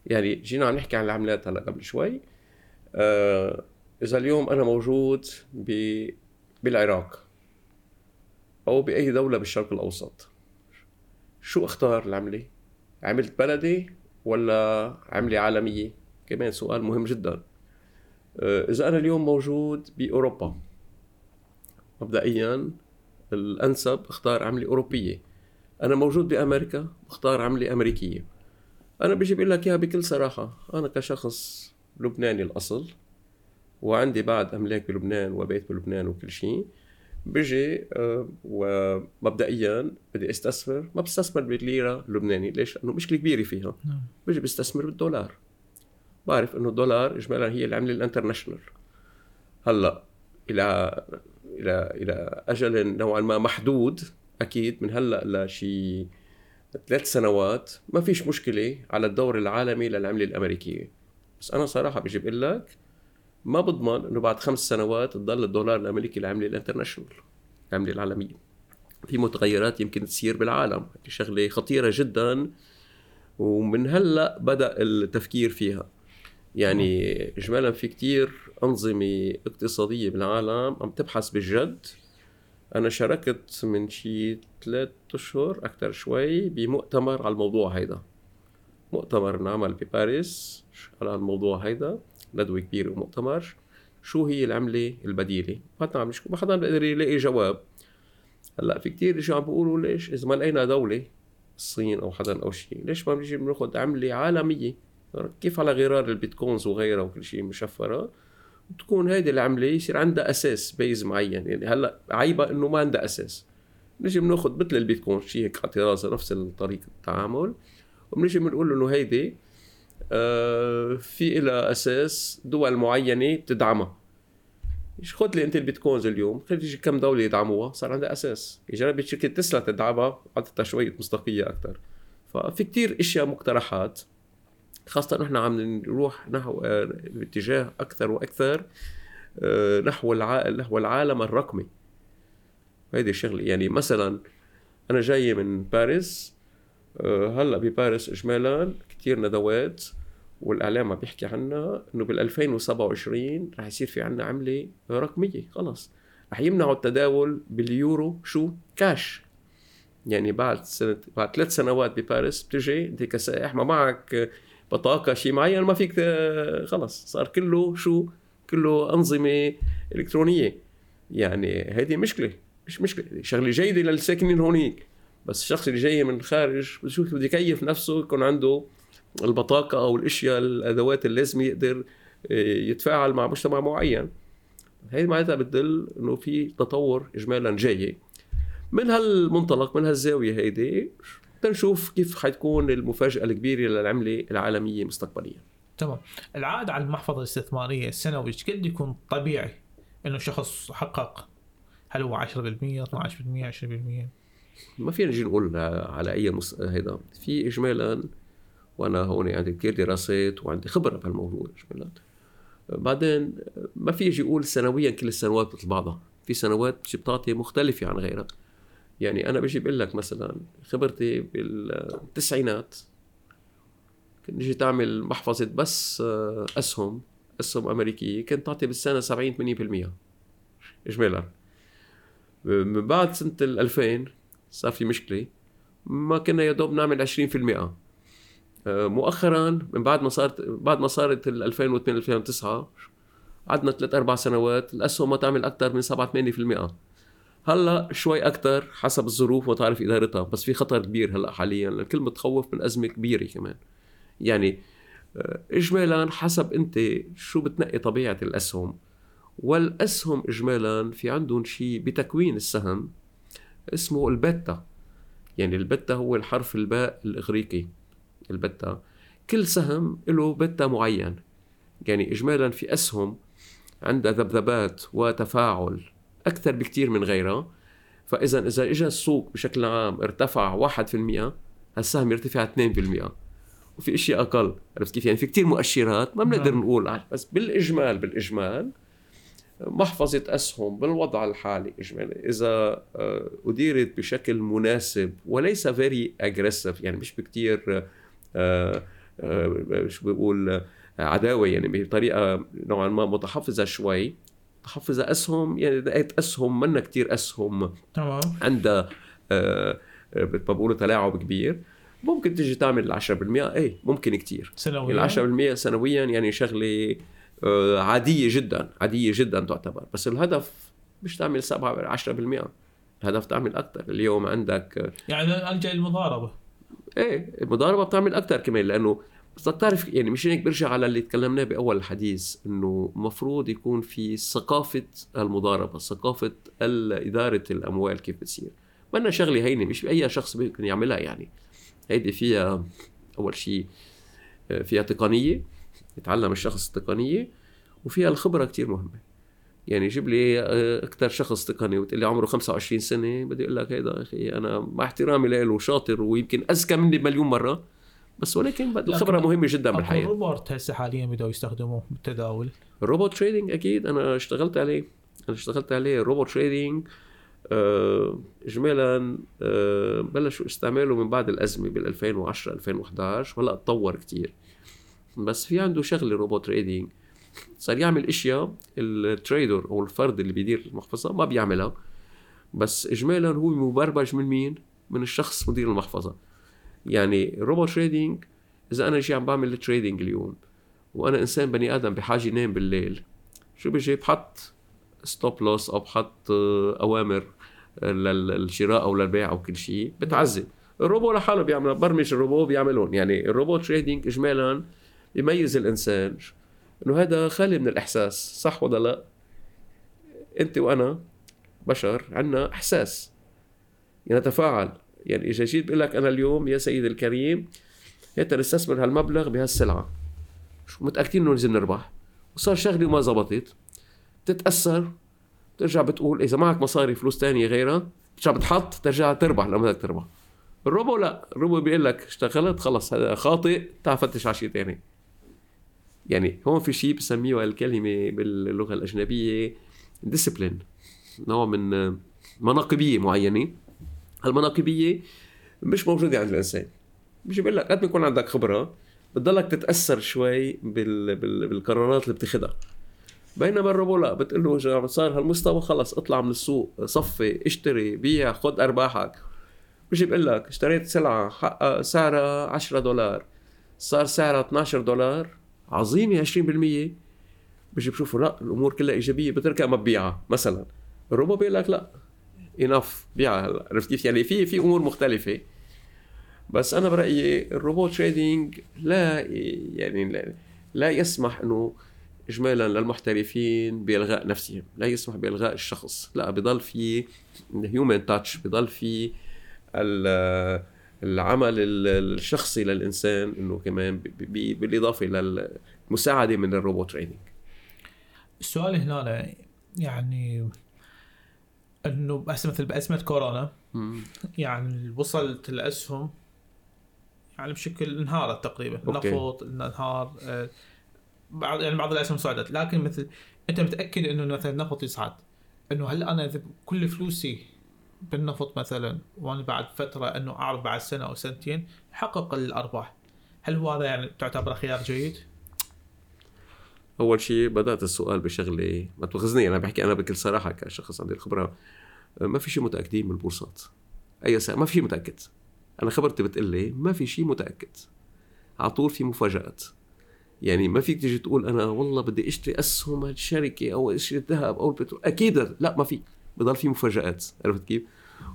يعني جينا عم نحكي عن العملات هلا قبل شوي. آه إذا اليوم أنا موجود بالعراق. أو بأي دولة بالشرق الأوسط. شو اختار العمله عمله بلدي ولا عمله عالمية؟ كمان سؤال مهم جدا. آه، إذا أنا اليوم موجود بأوروبا مبدئيا الأنسب اختار عمله أوروبية. أنا موجود بأمريكا بختار عمله أمريكية. أنا بيجي بقول لك إياها بكل صراحة. أنا كشخص لبناني الأصل وعندي بعد أملاك بلبنان وبيت بلبنان وكل شيء. بيجي آه، ومبدئيا بدي أستثمر ما بستثمر بالليره اللبناني ليش؟ لأنه مشكلة كبيرة فيها نعم. بيجي بستثمر بالدولار بعرف إنه الدولار اجمالا هي العمله ال international هلأ إلى إلى إلى أجل نوعا ما محدود أكيد من هلأ لشي ثلاث سنوات ما فيش مشكلة على الدور العالمي للعملة الأمريكية بس أنا صراحة بيجي بقول لك ما بضمن إنه بعد خمس سنوات تضل الدولار الأمريكي العمله ال international العمله العالميه في متغيرات يمكن تصير بالعالم شغلة خطيرة جدا ومن هلأ بدأ التفكير فيها. يعني اجمالا في كتير أنظمة اقتصادية بالعالم عم تبحث بجد أنا شاركت من شي ثلاث أشهر أكثر شوي بمؤتمر على الموضوع هيدا. مؤتمر انعمل بباريس على الموضوع هيدا. ندوه كبيره ومؤتمر شو هي العملة البديلة؟ بعدنا عم نشوف ما حدا بيقدر يلاقي جواب. هلأ في كتير اجوا عم بيقولوا ليش إذا ما لقينا دولة الصين أو حدا أو شيء ليش ما بنجي بناخذ عملة عالمية؟ كيف على غرار البيتكوينز وغيرها وكل شيء مشفرة؟ تكون هيدي العملة يصير عندها أساس بيز معين. يعني هلأ عيبها إنه ما عندها أساس. نجي بناخذ مثل البيتكوين شيء هيك اعتراض نفس الطريقة التعامل. وبنجي بنقول إنه هيدي في لها أساس دول معينة بتدعمها خذ لي أنت البيتكوينز اليوم؟ خلي كم دولة يدعموها؟ صار عندها أساس. جربت شركه تسلا تدعمها اعطتها شوية مصداقية أكثر ففي كتير إشياء مقترحات خاصة نحن عم نروح نحو آه، باتجاه أكثر وأكثر آه، نحو الع... نحو العالم الرقمي. هيدي الشغلة يعني مثلا أنا جاي من باريس آه، هلا بباريس إجمالا كتير ندوات والإعلام عم بيحكي عنها إنه بال 2027 رح يصير في عنا عملة رقمية خلص. رح يمنعوا التداول باليورو شو؟ كاش. يعني بعد سنة بعد ثلاث سنوات بباريس بتجي انت كسائح ما معك بطاقة شيء معين؟ ما فيك خلص. صار كله شو؟ كله أنظمة إلكترونية. يعني هذه مشكلة مش مشكلة. شغلة جيدة للساكنين هونيك. بس الشخص اللي جاي من الخارج بشوف بده يكيف نفسه يكون عنده البطاقة أو الأشياء الأدوات اللازمه يقدر آه، يتفاعل مع مجتمع معين. هي معناتها بتدل إنه في تطور اجمالا جاي. من هالمنطلق من هالزاوية هيدي تنشوف كيف حتكون المفاجأة الكبيرة للعملة العالمية مستقبليا. تمام. العائد على المحفظة الاستثمارية السنوي إيش قد يكون طبيعي إنه شخص حقق؟ هل هو 10% 12% 20% ما فينا نجي نقول على أي مس... هيدا. في اجمالا وأنا هون عندي كثير دراسات وعندي خبرة بهالموضوع اجمالا. بعدين ما في يجي يقول سنويا كل السنوات مثل بعضها. في سنوات بتعطي مختلفة عن غيرها. يعني أنا بجي بقول لك مثلا خبرتي بالتسعينات كنت نجي تعمل محفظة بس آه، أسهم أسهم أمريكية كانت تعطي بالسنة 70 80% اجمالا. من بعد سنة ال 2000 صار في مشكلة. ما كنا يا دوب نعمل 20% آه، مؤخرا من بعد ما صارت بعد ما صارت ال 2008 2009 قعدنا ثلاث أربع سنوات الاسهم ما تعمل أكثر من 7 8% هلأ شوي أكثر حسب الظروف وتعرف ادارتها بس في خطر كبير هلأ حاليا. الكل متخوف من أزمة كبيرة كمان. يعني آه، اجمالا حسب أنت شو بتنقي طبيعة الأسهم. والأسهم اجمالا في عندهم شيء بتكوين السهم. اسمه البتا. يعني البتا هو الحرف الباء الإغريقي البتا. كل سهم له بتا معين. يعني اجمالا في أسهم عندها ذبذبات وتفاعل أكثر بكثير من غيرها. فاذا إذا اجى السوق بشكل عام ارتفع 1% هالسهم يرتفع 2% وفي إشياء أقل. عرفت كيف؟ يعني في كثير مؤشرات ما بنقدر نعم. نقول. بس بالإجمال بالإجمال محفظة أسهم بالوضع الحالي إجمالي إذا آه، أديرت بشكل مناسب وليس فيري أجريسيف يعني مش بكتير آه، آه، شو بقول عداوة يعني بطريقة نوعا ما متحفظة شوي. متحفظة أسهم يعني لقيت أسهم منا كتير أسهم تمام. عندها بقولوا تلاعب كبير. ممكن تيجي تعمل 10% إيه ممكن كتير. سنويا. ال 10% سنويا يعني شغلة عادية جدا عادية جدا تعتبر. بس الهدف مش تعمل 7 10% الهدف تعمل أكثر اليوم عندك يعني ألجأ المضاربه إيه المضاربة بتعمل أكثر كمان لأنه بس تعرف يعني مش هيك برجع على اللي تكلمناه بأول الحديث إنه المفروض يكون في ثقافة المضاربة ثقافة إدارة الأموال كيف بتصير. ما شغلة هينة مش أي شخص ممكن يعملها يعني. هيدي فيها أول شيء آه، فيها تقنيه يتعلم الشخص التقنية وفيها الخبرة كتير مهمة. يعني جيب لي آه، أكثر شخص تقني وتقول لي عمره 25 سنة بدي أقول لك هيدا أخي أنا مع احترامي له شاطر ويمكن أذكى مني بمليون مرة. بس ولكن الخبره مهمة جدا بالحياة. الروبوت هسه حاليا بدأوا يستخدموه بالتداول؟ ال robot trading أكيد أنا اشتغلت عليه. أنا اشتغلت عليه robot trading آه، اجمالا آه، بلشوا استعماله من بعد الأزمة بال 2010 2011 وهلأ تطور كثير بس في عنده شغلة robot trading صار يعمل إشياء ال trader أو الفرد اللي بيدير المحفظة ما بيعملها بس اجمالا هو مبرمج من مين؟ من الشخص مدير المحفظة. يعني robot trading إذا أنا جي عم بعمل trading اليوم وأنا إنسان بني آدم بحاجة ينام بالليل شو بيجي بحط stop loss أو بحط أوامر للشراء أو للبيع أو كل شيء بتعذب. الروبو لحاله بيعمل برمج الروبو بيعملون يعني ال robot trading اجمالا بيميز الإنسان. إنه هذا خالي من الإحساس صح ولا لا؟ أنت وأنا بشر عندنا إحساس. يعني نتفاعل. يعني إذا جيت بقول لك أنا اليوم يا سيدي الكريم انت نستثمر هالمبلغ بهالسلعة. شو متأكدين إنه ننزل نربح؟ وصار شغلي وما زبطت. تتأثر ترجع بتقول إذا معك مصاري فلوس تانية غيرها ترجع بتحط ترجع تربح لما بدك تربح. الروبو لا الروبو بيقول لك اشتغلت خلص هذا خاطئ تعال فتش على شيء ثاني يعني هون في شيء بسميه الكلمة باللغة الأجنبية ديسيبلين نوع من مناقبية معينة. المناقبيه مش موجودة عند الإنسان. بيجي بيقول لك قد ما يكون عندك خبرة بتضلك تتأثر شوي بال... بال... بالقرارات اللي بتاخذها بينما الروبو لا بتقول له صار هالمستوى خلص اطلع من السوق صفي اشتري بيع خذ أرباحك. بيجي بقول لك اشتريت سلعة حقها سعرها 10 دولار صار سعرها 12 دولار عظيمه 20% بيجي بشوفوا لا الأمور كلها إيجابية بتركها ما ببيعها مثلا. الروبو بيقول لك لا enough بيعها هلا عرفت كيف؟ يعني في في أمور مختلفة. بس أنا برأيي ال robot trading لا يعني لا, لا يسمح إنه اجمالا للمحترفين بإلغاء نفسهم لا يسمح بإلغاء الشخص لا بضل في human touch بضل في العمل الشخصي للإنسان إنه كمان بالإضافة للمساعده من الروبوت تريننج السؤال هنا يعني إنه بس مثل بازمه كورونا يعني وصلت الاسهم يعني بشكل انهارت تقريبا النفط انهار آه، بعض يعني بعض الأسهم صعدت. لكن مثل أنت متأكد إنه مثلا النفط يصعد؟ إنه هل أنا إذا كل فلوسي بالنفط مثلا وأنا بعد فترة إنه أعرف بعد سنة أو سنتين حقق الأرباح. هل هو هذا يعني تعتبر خيار جيد؟ أول شيء بدأت السؤال بشغلة ما تاخذني أنا بحكي أنا بكل صراحة كشخص عندي الخبرة ما في شيء متأكدين من البورصات. أي سنة ما في شيء متأكد. أنا خبرتي بتقول لي ما في شيء متأكد. على طول في مفاجآت. يعني ما فيك تيجي تقول أنا والله بدي أشتري أسهم الشركة أو أشتري الذهب أو البترول. أكيد لا ما في بضل في مفاجآت عرفت كيف؟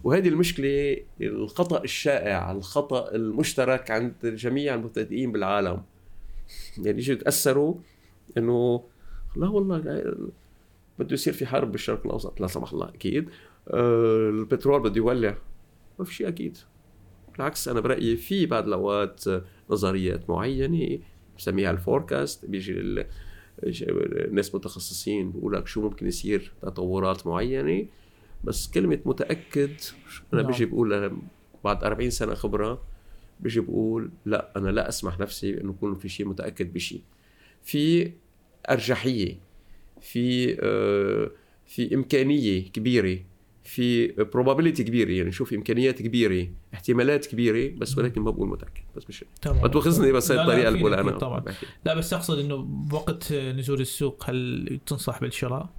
وهذه المشكلة الخطأ الشائع الخطأ المشترك عند جميع المبتدئين بالعالم. يعني يجوا يتأثروا إنه لا والله بده يصير في حرب بالشرق الأوسط لا سمح الله أكيد. أه البترول بده يولع. ما في شيء أكيد. بالعكس أنا برأيي في بعض الأوقات نظريات معينة بسميها الفوركاست بيجي الناس متخصصين بيقول لك شو ممكن يصير تطورات معينة بس كلمة متأكد أنا نعم. بيجي بقول بعد 40 سنة خبرة بيجي بقول لا أنا لا أسمح نفسي إنه يكون في شيء متأكد بشيء في أرجحية في آه في إمكانية كبيرة في probability كبيرة يعني شوف إمكانيات كبيرة احتمالات كبيرة بس ولكن ما بقول متأكد بس مش ما تواخذني بس هي الطريقة اللي بقولها أنا. طبعا. لا بس أقصد إنه بوقت نزول السوق هل تنصح بالشراء؟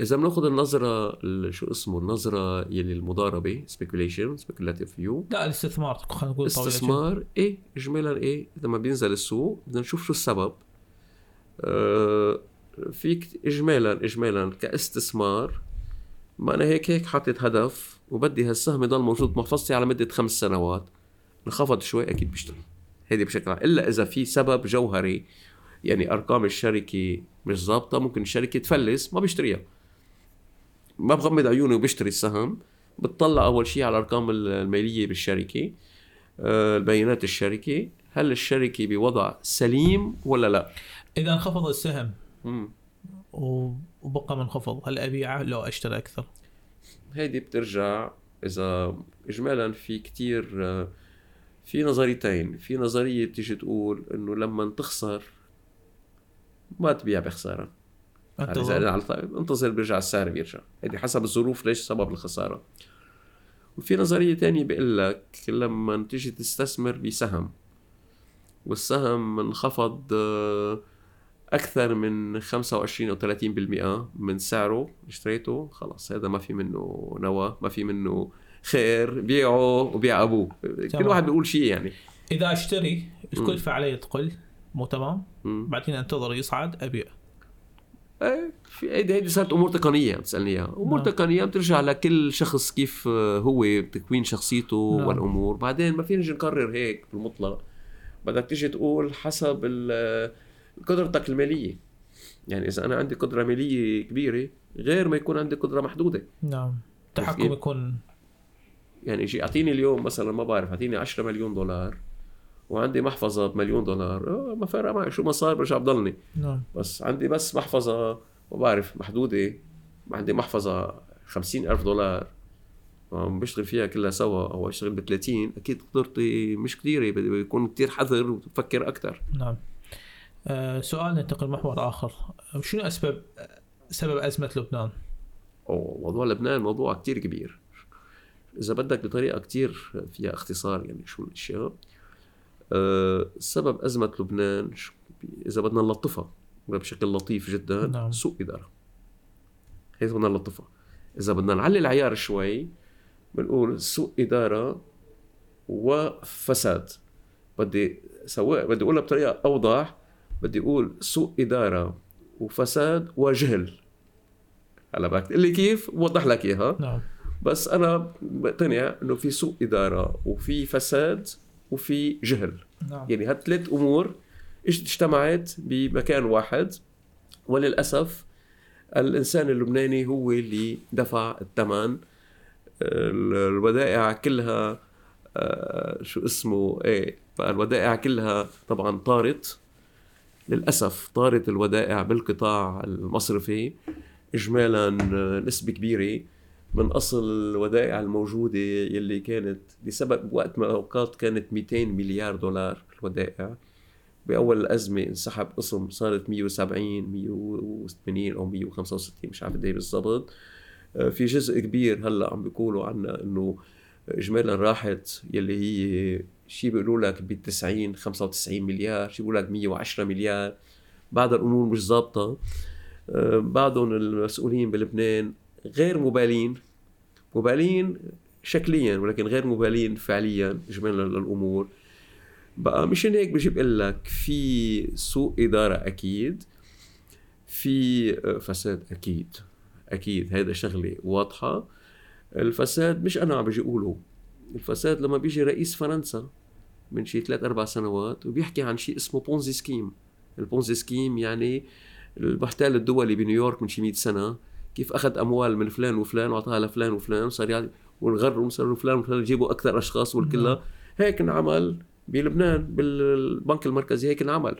إذا بناخذ النظرة شو اسمه النظرة يلي المضاربة speculation speculative view لا الاستثمار خلينا نقول استثمار إيه اجمالا إيه لما بينزل السوق بدنا نشوف شو السبب. آه فيك اجمالا اجمالا كاستثمار ما أنا هيك هيك حاطط هدف وبدي هالسهم يضل موجود بمحفظتي على مدة خمس سنوات. انخفض شوي أكيد بشتري هيدي بشكل عام. إلا إذا في سبب جوهري يعني أرقام الشركة مش ظابطة ممكن الشركة تفلس ما بيشتريها. ما بغمض عيوني وبشتري السهم. بتطلع أول شيء على الأرقام المالية بالشركة آه، البيانات الشركة. هل الشركة بوضع سليم ولا لا؟ إذا انخفض السهم وبقى منخفض هل ابيعه لو أشتري أكثر. هيدي بترجع إذا اجمالا في كتير في نظريتين. في نظرية بتيجي تقول إنه لما تخسر ما تبيع بخسارة. انتظر على انتظر بيرجع السعر بيرجع. هيدي حسب الظروف ليش سبب الخسارة. وفي نظرية تانية بيقول لك لما تيجي تستثمر بسهم. والسهم انخفض أكثر من 25 أو 30% من سعره اشتريته خلاص هذا ما في منه نوى ما في منه خير بيعه وبيع أبوه. كل واحد بيقول شيء يعني. إذا أشتري الكلفه علي تقل مو تمام؟ بعدين أنتظر يصعد أبيع. إيه في هيدي هيدي صارت أمور تقنية بتسالني إياها. أمور نعم. تقنية بترجع لكل شخص كيف هو تكوين شخصيته نعم. والأمور. بعدين ما فينا نجي نقرر هيك بالمطلق. بدك تيجي تقول حسب قدرتك المالية. يعني إذا أنا عندي قدرة مالية كبيرة غير ما يكون عندي قدرة محدودة. نعم. التحكم يكون. يعني شيء أعطيني اليوم مثلا ما بعرف أعطيني 10 مليون دولار وعندي محفظة بمليون دولار. آه ما فرق معي شو ما صار برجع بضلني. نعم. بس عندي بس محفظة ما بعرف محدودة. عندي محفظة خمسين ألف دولار. عم بشتغل فيها كلها سوا أو أشتغل ب 30 أكيد قدرتي مش كثيره بدي يكون كثير حذر وتفكر أكثر نعم. سؤال ننتقل محور آخر. شنو اسباب سبب أزمة لبنان؟ أوه موضوع لبنان موضوع كتير كبير. إذا بدك بطريقة كتير فيها اختصار يعني شو الأشياء. أه سبب أزمة لبنان إذا بدنا نلطفها بشكل لطيف جدا نعم. سوء إدارة. هي بدنا نلطفها. إذا بدنا نعلي العيار شوي بنقول سوء إدارة وفساد. بدي سواء بدي أقولها بطريقة أوضح. بدي أقول سوء إدارة وفساد وجهل. هلا بدك تقول لي كيف؟ بوضح لك إياها. نعم. بس أنا بقتنع إنه في سوء إدارة وفي فساد وفي جهل. نعم. يعني هالثلاث أمور اجتمعت بمكان واحد وللأسف الإنسان اللبناني هو اللي دفع الثمن. الودائع كلها آه، شو اسمه إيه الودائع كلها طبعا طارت. للأسف طارت الودائع بالقطاع المصرفي إجمالا نسبة كبيرة من أصل الودائع الموجودة يلي كانت بسبب وقت ما أوقات كانت 200 مليار دولار الودائع. بأول الأزمة انسحب قسم صارت 170 180 أو 165 مش عارف قد إيه بالضبط. آه، في جزء كبير هلأ عم بيقولوا عنا إنه اجمالا راحت يلي هي شي بيقولوا لك ب 90 95 مليار شي بيقولوا لك 110 مليار. بعد الأمور مش ظابطة. آه، بعضهم المسؤولين بلبنان غير مبالين. مبالين شكليا ولكن غير مبالين فعليا اجمالا للأمور. بقى مشان هيك بجيب لك في سوء إدارة أكيد في آه، فساد أكيد. أكيد هذا شغلة واضحة. الفساد مش أنا عم بجي أقوله. الفساد لما بيجي رئيس فرنسا. من شي ثلاث أربع سنوات وبيحكي عن شيء اسمه Ponzi scheme ال Ponzi scheme يعني المحتال الدولي بنيويورك من شي 100 سنة كيف أخذ أموال من فلان وفلان واعطاها لفلان وفلان وصار يعني ونغروا صاروا فلان وفلان يجيبوا أكثر أشخاص والكلها هيك انعمل بلبنان بالبنك المركزي هيك انعمل.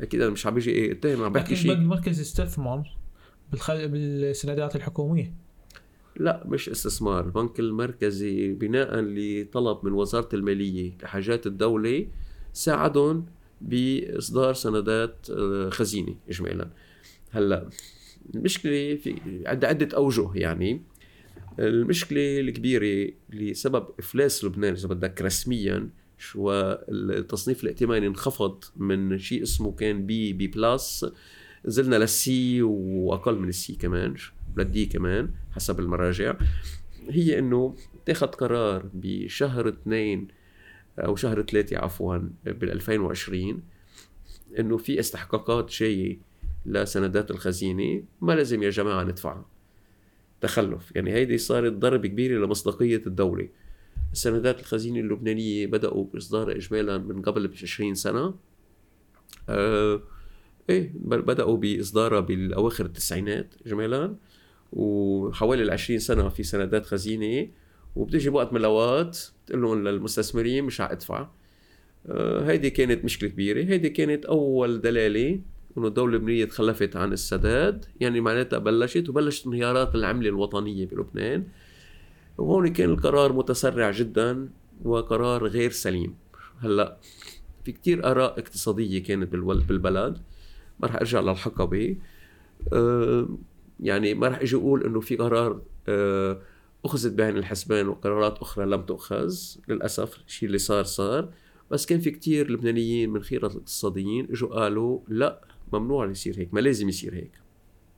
أكيد أنا مش عم بيجي اتهم عم بحكي شيء البنك المركزي استثمر بالخل... بالسندات الحكومية. لا مش استثمار. البنك المركزي بناء لطلب من وزارة المالية لحاجات الدولة ساعدهم بإصدار سندات آه، خزينة إجمالا. هلأ المشكلة في عندها عدة أوجه يعني. المشكلة الكبيرة لسبب إفلاس لبنان إذا بدك رسميا شو التصنيف الائتماني انخفض من شيء اسمه كان BB plus. نزلنا لل C وأقل من ال C كمان. لل D كمان حسب المراجع هي إنه اتخذ قرار بشهر اثنين أو شهر ثلاثة عفوا بال 2020 إنه في استحقاقات جاية لسندات الخزينة ما لازم يا جماعة ندفعها تخلف. يعني هيدي صارت ضربة كبيرة لمصداقية الدولة. السندات الخزينة اللبنانية بدأوا بإصدارها إجمالا من قبل 20 سنة. آه إيه بدأوا بإصدارها بالأواخر التسعينات إجمالا. وحوالي ال 20 سنة في سندات خزينة وبتجي بوقت من الأوقات بتقول لهم للمستثمرين مش حأدفع آه هيدي كانت مشكلة كبيرة. هيدي كانت أول دلالة إنه الدولة اللبنانية تخلفت عن السداد. يعني معناتها بلشت وبلشت انهيارات العملة الوطنية بلبنان. وهون كان القرار متسرع جدا وقرار غير سليم. هلأ في كتير آراء اقتصادية كانت بالبلد. ما رح أرجع للحقبة. أه يعني ما رح أجي أقول انه في قرار أه اخذت بعين الحسبان وقرارات أخرى لم تؤخذ للأسف الشيء اللي صار صار. بس كان في كتير لبنانيين من خيرة الاقتصاديين إجوا قالوا لا ممنوع يصير هيك ما لازم يصير هيك.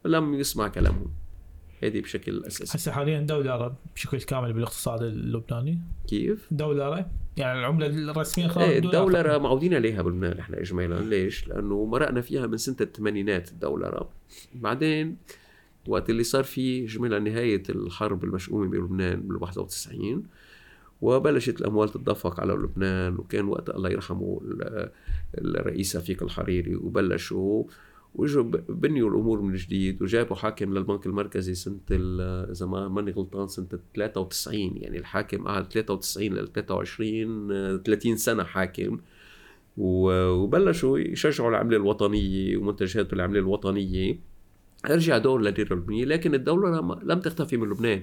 لم يسمع كلامهم. هذه بشكل أساسي. هسه حاليا دولار بشكل كامل بالاقتصاد اللبناني. كيف؟ دولار يعني العملة الرسمية خلاص إيه الدولار معودين عليها بلبنان إحنا اجمالا. ليش؟ لأنه مرقنا فيها من سنة الثمانينات الدولار بعدين وقت اللي صار في اجمالا نهاية الحرب المشؤومة بلبنان بال 91 وبلشت الأموال تتدفق على لبنان وكان وقت الله يرحمه الرئيس رفيق الحريري وبلشوا وإجوا بنيوا الأمور من جديد وجابوا حاكم للبنك المركزي سنة إذا ما ماني غلطان سنة 93 يعني الحاكم قعد 93 ل 23 30 سنة حاكم. وبلشوا يشجعوا العملة الوطنية ومنتجات بالعمله الوطنية. رجع دور لليره اللبنانيه لكن الدولة لم تختفي من لبنان.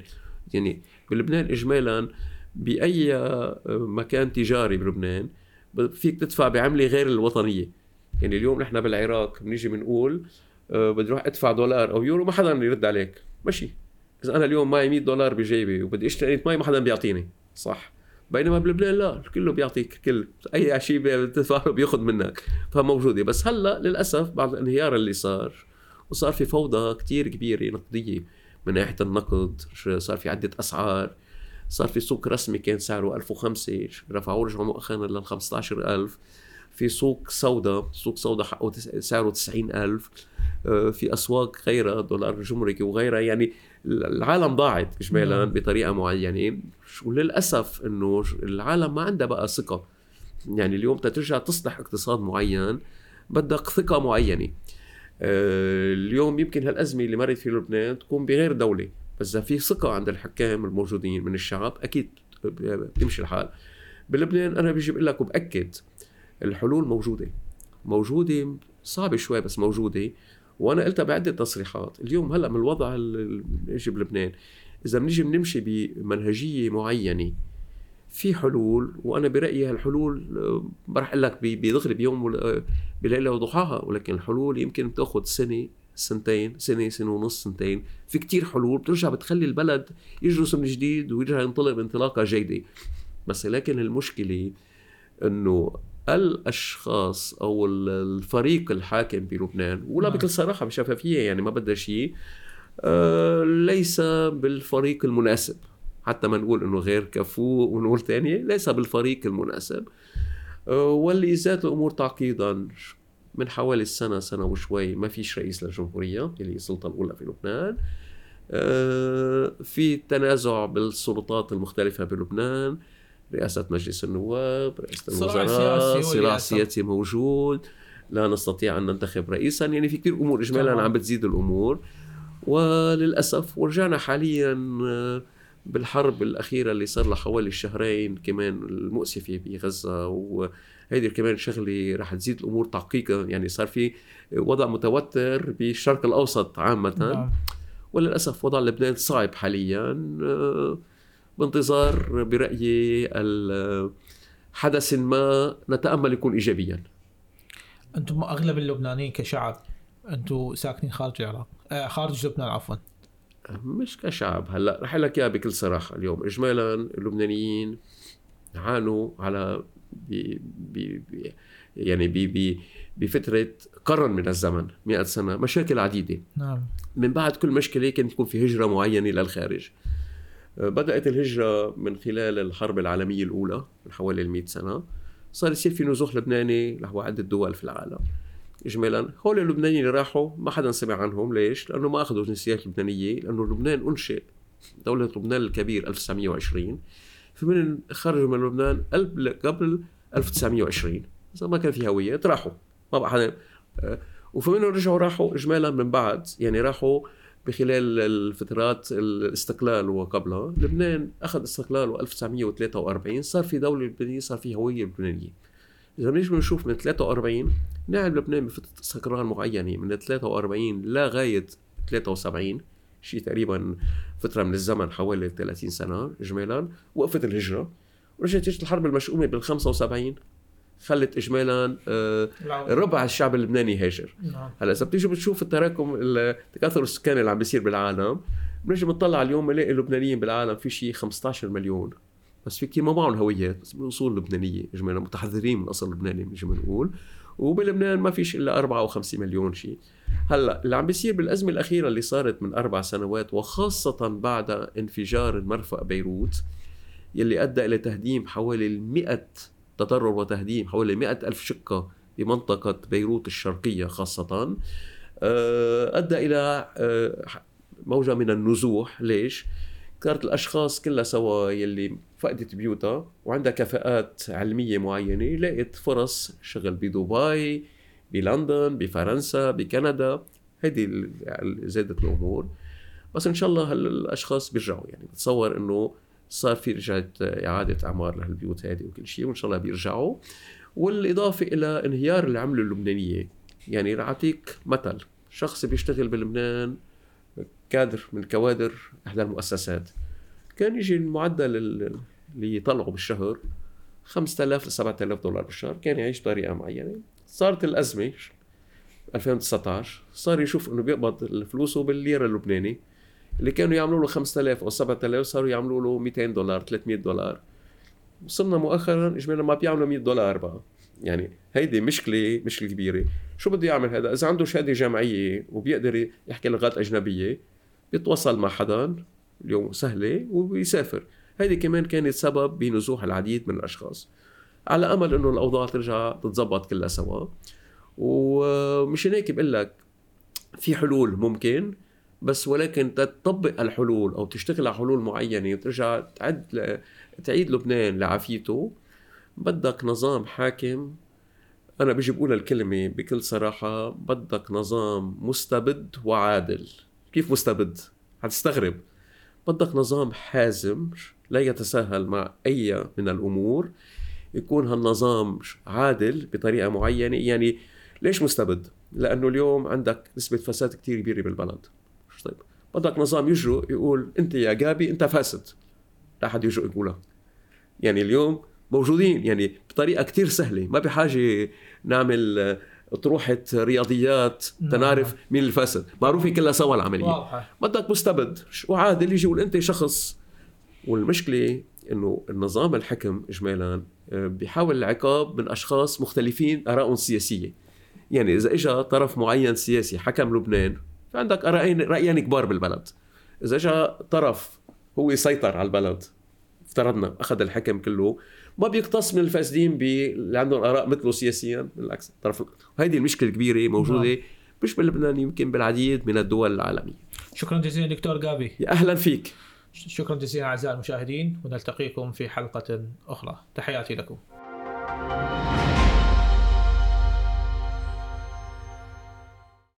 يعني بلبنان اجمالا بأي مكان تجاري بلبنان فيك تدفع بعملة غير الوطنية. يعني اليوم نحن بالعراق بنيجي بنقول أه بدي أروح أدفع دولار أو يورو ما حدا يرد عليك. ماشي إذا أنا اليوم معي 100 دولار بجيبي وبدي أشتري مي ما حدا بيعطيني. صح. بينما بلبنان لا كله بيعطيك كل أي شيء بتدفعه بياخذ منك فموجوده بس هلأ للأسف بعد الانهيار اللي صار وصار في فوضى كتير كبيرة نقدية من ناحية النقد صار في عدة أسعار صار في سوق رسمي كان سعره 1005 رفعوه رجعوا مؤخرا لل 15000 في سوق سوداء سوق سوداء حقه سعره 90000 آه، في أسواق غيرها دولار جمركي وغيرها. يعني العالم ضاعت اجمالا نعم. بطريقة معينة. وللأسف إنه العالم ما عندها بقى ثقة. يعني اليوم ترجع تصلح اقتصاد معين بدك ثقة معينة. اليوم يمكن هالأزمة اللي مرت في لبنان تكون بغير دولة بس إذا في ثقة عند الحكام الموجودين من الشعب أكيد بتمشي الحال. بلبنان أنا بيجي بقول لك وبأكد الحلول موجودة. موجودة صعبة شوي بس موجودة وأنا قلتها بعدة تصريحات. اليوم هلأ من الوضع اللي بلبنان إذا بنيجي بنمشي بمنهجية معينة في حلول وأنا برأيي هالحلول ما رح أقول لك بدغري بيوم بليلة وضحاها. ولكن الحلول يمكن بتأخذ سنة سنتين سنة سنة ونص سنتين. في كتير حلول بترجع بتخلي البلد يجلس من جديد ويرجع ينطلق بانطلاقة جيدة. بس لكن المشكلة إنه الأشخاص أو الفريق الحاكم بلبنان ولا نعم. بكل صراحة بشفافية يعني ما بدها شيء آه ليس بالفريق المناسب. حتى ما نقول إنه غير كفو ونقول ثانية ليس بالفريق المناسب. آه واللي زاد الأمور تعقيدا من حوالي السنة سنة وشوي ما فيش رئيس للجمهورية اللي هي السلطة الأولى في لبنان. آه، في تنازع بالسلطات المختلفة بلبنان. رئاسة مجلس النواب رئاسة الوزراء صراع سياسي موجود. لا نستطيع أن ننتخب رئيسا. يعني في كثير أمور إجمالا عم بتزيد الأمور. وللأسف ورجعنا حاليا آه، بالحرب الأخيرة اللي صار لها حوالي شهرين كمان المؤسفة بغزة وهيدي كمان شغلة رح تزيد الأمور تعقيقا يعني صار في وضع متوتر بالشرق الأوسط عامة. نعم. وللأسف وضع لبنان صعب حاليا. آه، بانتظار برأيي حدث ما نتأمل يكون إيجابيا. أنتم أغلب اللبنانيين كشعب أنتم ساكنين خارج العراق آه خارج لبنان عفوا. مش كشعب. هلا رح لك إياها بكل صراحة. اليوم اجمالا اللبنانيين عانوا على بي بي بي يعني بي بي بفترة قرن من الزمن 100 سنة مشاكل عديدة. نعم. من بعد كل مشكلة كانت تكون في هجرة معينة للخارج. بدأت الهجرة من خلال الحرب العالمية الأولى من حوالي 100 سنة. صار يصير في نزوح لبناني نحو عدة دول في العالم. اجمالا. هول اللبنانيين اللي راحوا ما حدا سمع عنهم. ليش؟ لأنه ما أخذوا جنسيات لبنانية لأنه لبنان أنشئ دولة لبنان الكبير 1920 فمن خرجوا من لبنان قبل 1920 إذا ما كان في هوية راحوا. ما بقى حدا آه، وفمنهم رجعوا راحوا اجمالا من بعد. يعني راحوا بخلال الفترات الاستقلال وقبلها. لبنان أخذ استقلاله 1943 صار في دولة لبنانية صار في هوية لبنانية. إذا بنيجي بنشوف من 43 نعم لبنان بفتره استقرار معينة. من 43 لغاية 73 شيء تقريبا فترة من الزمن حوالي 30 سنة اجمالا وقفت الهجرة. ورجعت اجت الحرب المشؤومة بال 75 خلت اجمالا آه، ربع الشعب اللبناني هاجر. نعم. هلأ إذا بتيجي بتشوف التراكم التكاثر السكاني اللي عم بيصير بالعالم بنجي بنطلع اليوم بنلاقي اللبنانيين بالعالم في شيء 15 مليون. بس في ما معهم هويات بس من اصول لبنانيه اجمالا متحذرين من اصل لبناني بنجي بنقول وبلبنان ما فيش إلا 4 أو 5 مليون شيء. هلأ اللي عم بيصير بالأزمة الأخيرة اللي صارت من أربع سنوات وخاصة بعد انفجار مرفأ بيروت يلي أدى إلى تهديم حوالي 100 تضرر وتهديم حوالي 100 ألف شقة بمنطقة بيروت الشرقية خاصة. آه، أدى إلى آه، موجة من النزوح. ليش؟ كانت الأشخاص كلها سوا يلي فقدت بيوتها وعندها كفاءات علمية معينة لقيت فرص شغل بدبي بلندن بفرنسا بكندا هيدي زادت الأمور. بس إن شاء الله الأشخاص بيرجعوا يعني بتصور إنه صار في رجعت إعادة أعمار لهالبيوت هذه وكل شيء وإن شاء الله بيرجعوا. والإضافة إلى انهيار العملة اللبنانية يعني رح أعطيك مثل شخص بيشتغل بلبنان كادر من كوادر إحدى المؤسسات. كان يجي المعدل اللي يطلعه بالشهر 5000 ل 7000 دولار بالشهر. كان يعيش بطريقة معينة. صارت الأزمة 2019 صار يشوف إنه بيقبض فلوسه بالليرة اللبناني. اللي كانوا يعملوا له 5000 أو 7000 صاروا يعملوا له 200 دولار 300 دولار. وصلنا مؤخرا اجمالا ما بيعملوا 100 دولار بقى. يعني هيدي مشكلة مشكلة كبيرة. شو بده يعمل هذا؟ إذا عنده شهادة جامعية وبيقدر يحكي لغات أجنبية بيتواصل مع حدا اليوم سهلة وبيسافر هيدي كمان كانت سبب بنزوح العديد من الأشخاص. على أمل إنه الأوضاع ترجع تتظبط كلها سوا. ومشان هيك بقول لك في حلول ممكن بس ولكن تطبق الحلول أو تشتغل على حلول معينة وترجع تعد تعيد لبنان لعافيته. بدك نظام حاكم. أنا بيجي بقول الكلمة بكل صراحة بدك نظام مستبد وعادل. كيف مستبد؟ حتستغرب. بدك نظام حازم لا يتساهل مع أي من الأمور. يكون هالنظام عادل بطريقة معينة. يعني ليش مستبد؟ لأنه اليوم عندك نسبة فساد كثير كبيرة بالبلد. طيب؟ بدك نظام يجرؤ يقول أنت يا جابي أنت فاسد. لا حد يجرؤ يقولها. يعني اليوم موجودين. يعني بطريقة كتير سهلة. ما بحاجة نعمل طروحة رياضيات نعم. تنعرف مين الفاسد. معروفين كلها سوا العملية. واضحة. بدك مستبد. وعادل يجي يقول أنت شخص. والمشكلة إنه النظام الحكم اجمالا آه، بيحاول العقاب من أشخاص مختلفين آرائهم سياسية يعني إذا اجى طرف معين سياسي حكم لبنان فعندك رأيين رأيين كبار بالبلد. إذا جاء طرف هو يسيطر على البلد افترضنا أخذ الحكم كله ما بيقتص من الفاسدين اللي عندهم آراء مثله سياسيا بالعكس. طرف وهيدي المشكلة الكبيرة موجودة نعم. مش بلبنان يمكن بالعديد من الدول العالمية. شكرا جزيلا دكتور جابي يا أهلا فيك. شكرا جزيلا أعزائي المشاهدين. ونلتقيكم في حلقة أخرى. تحياتي لكم.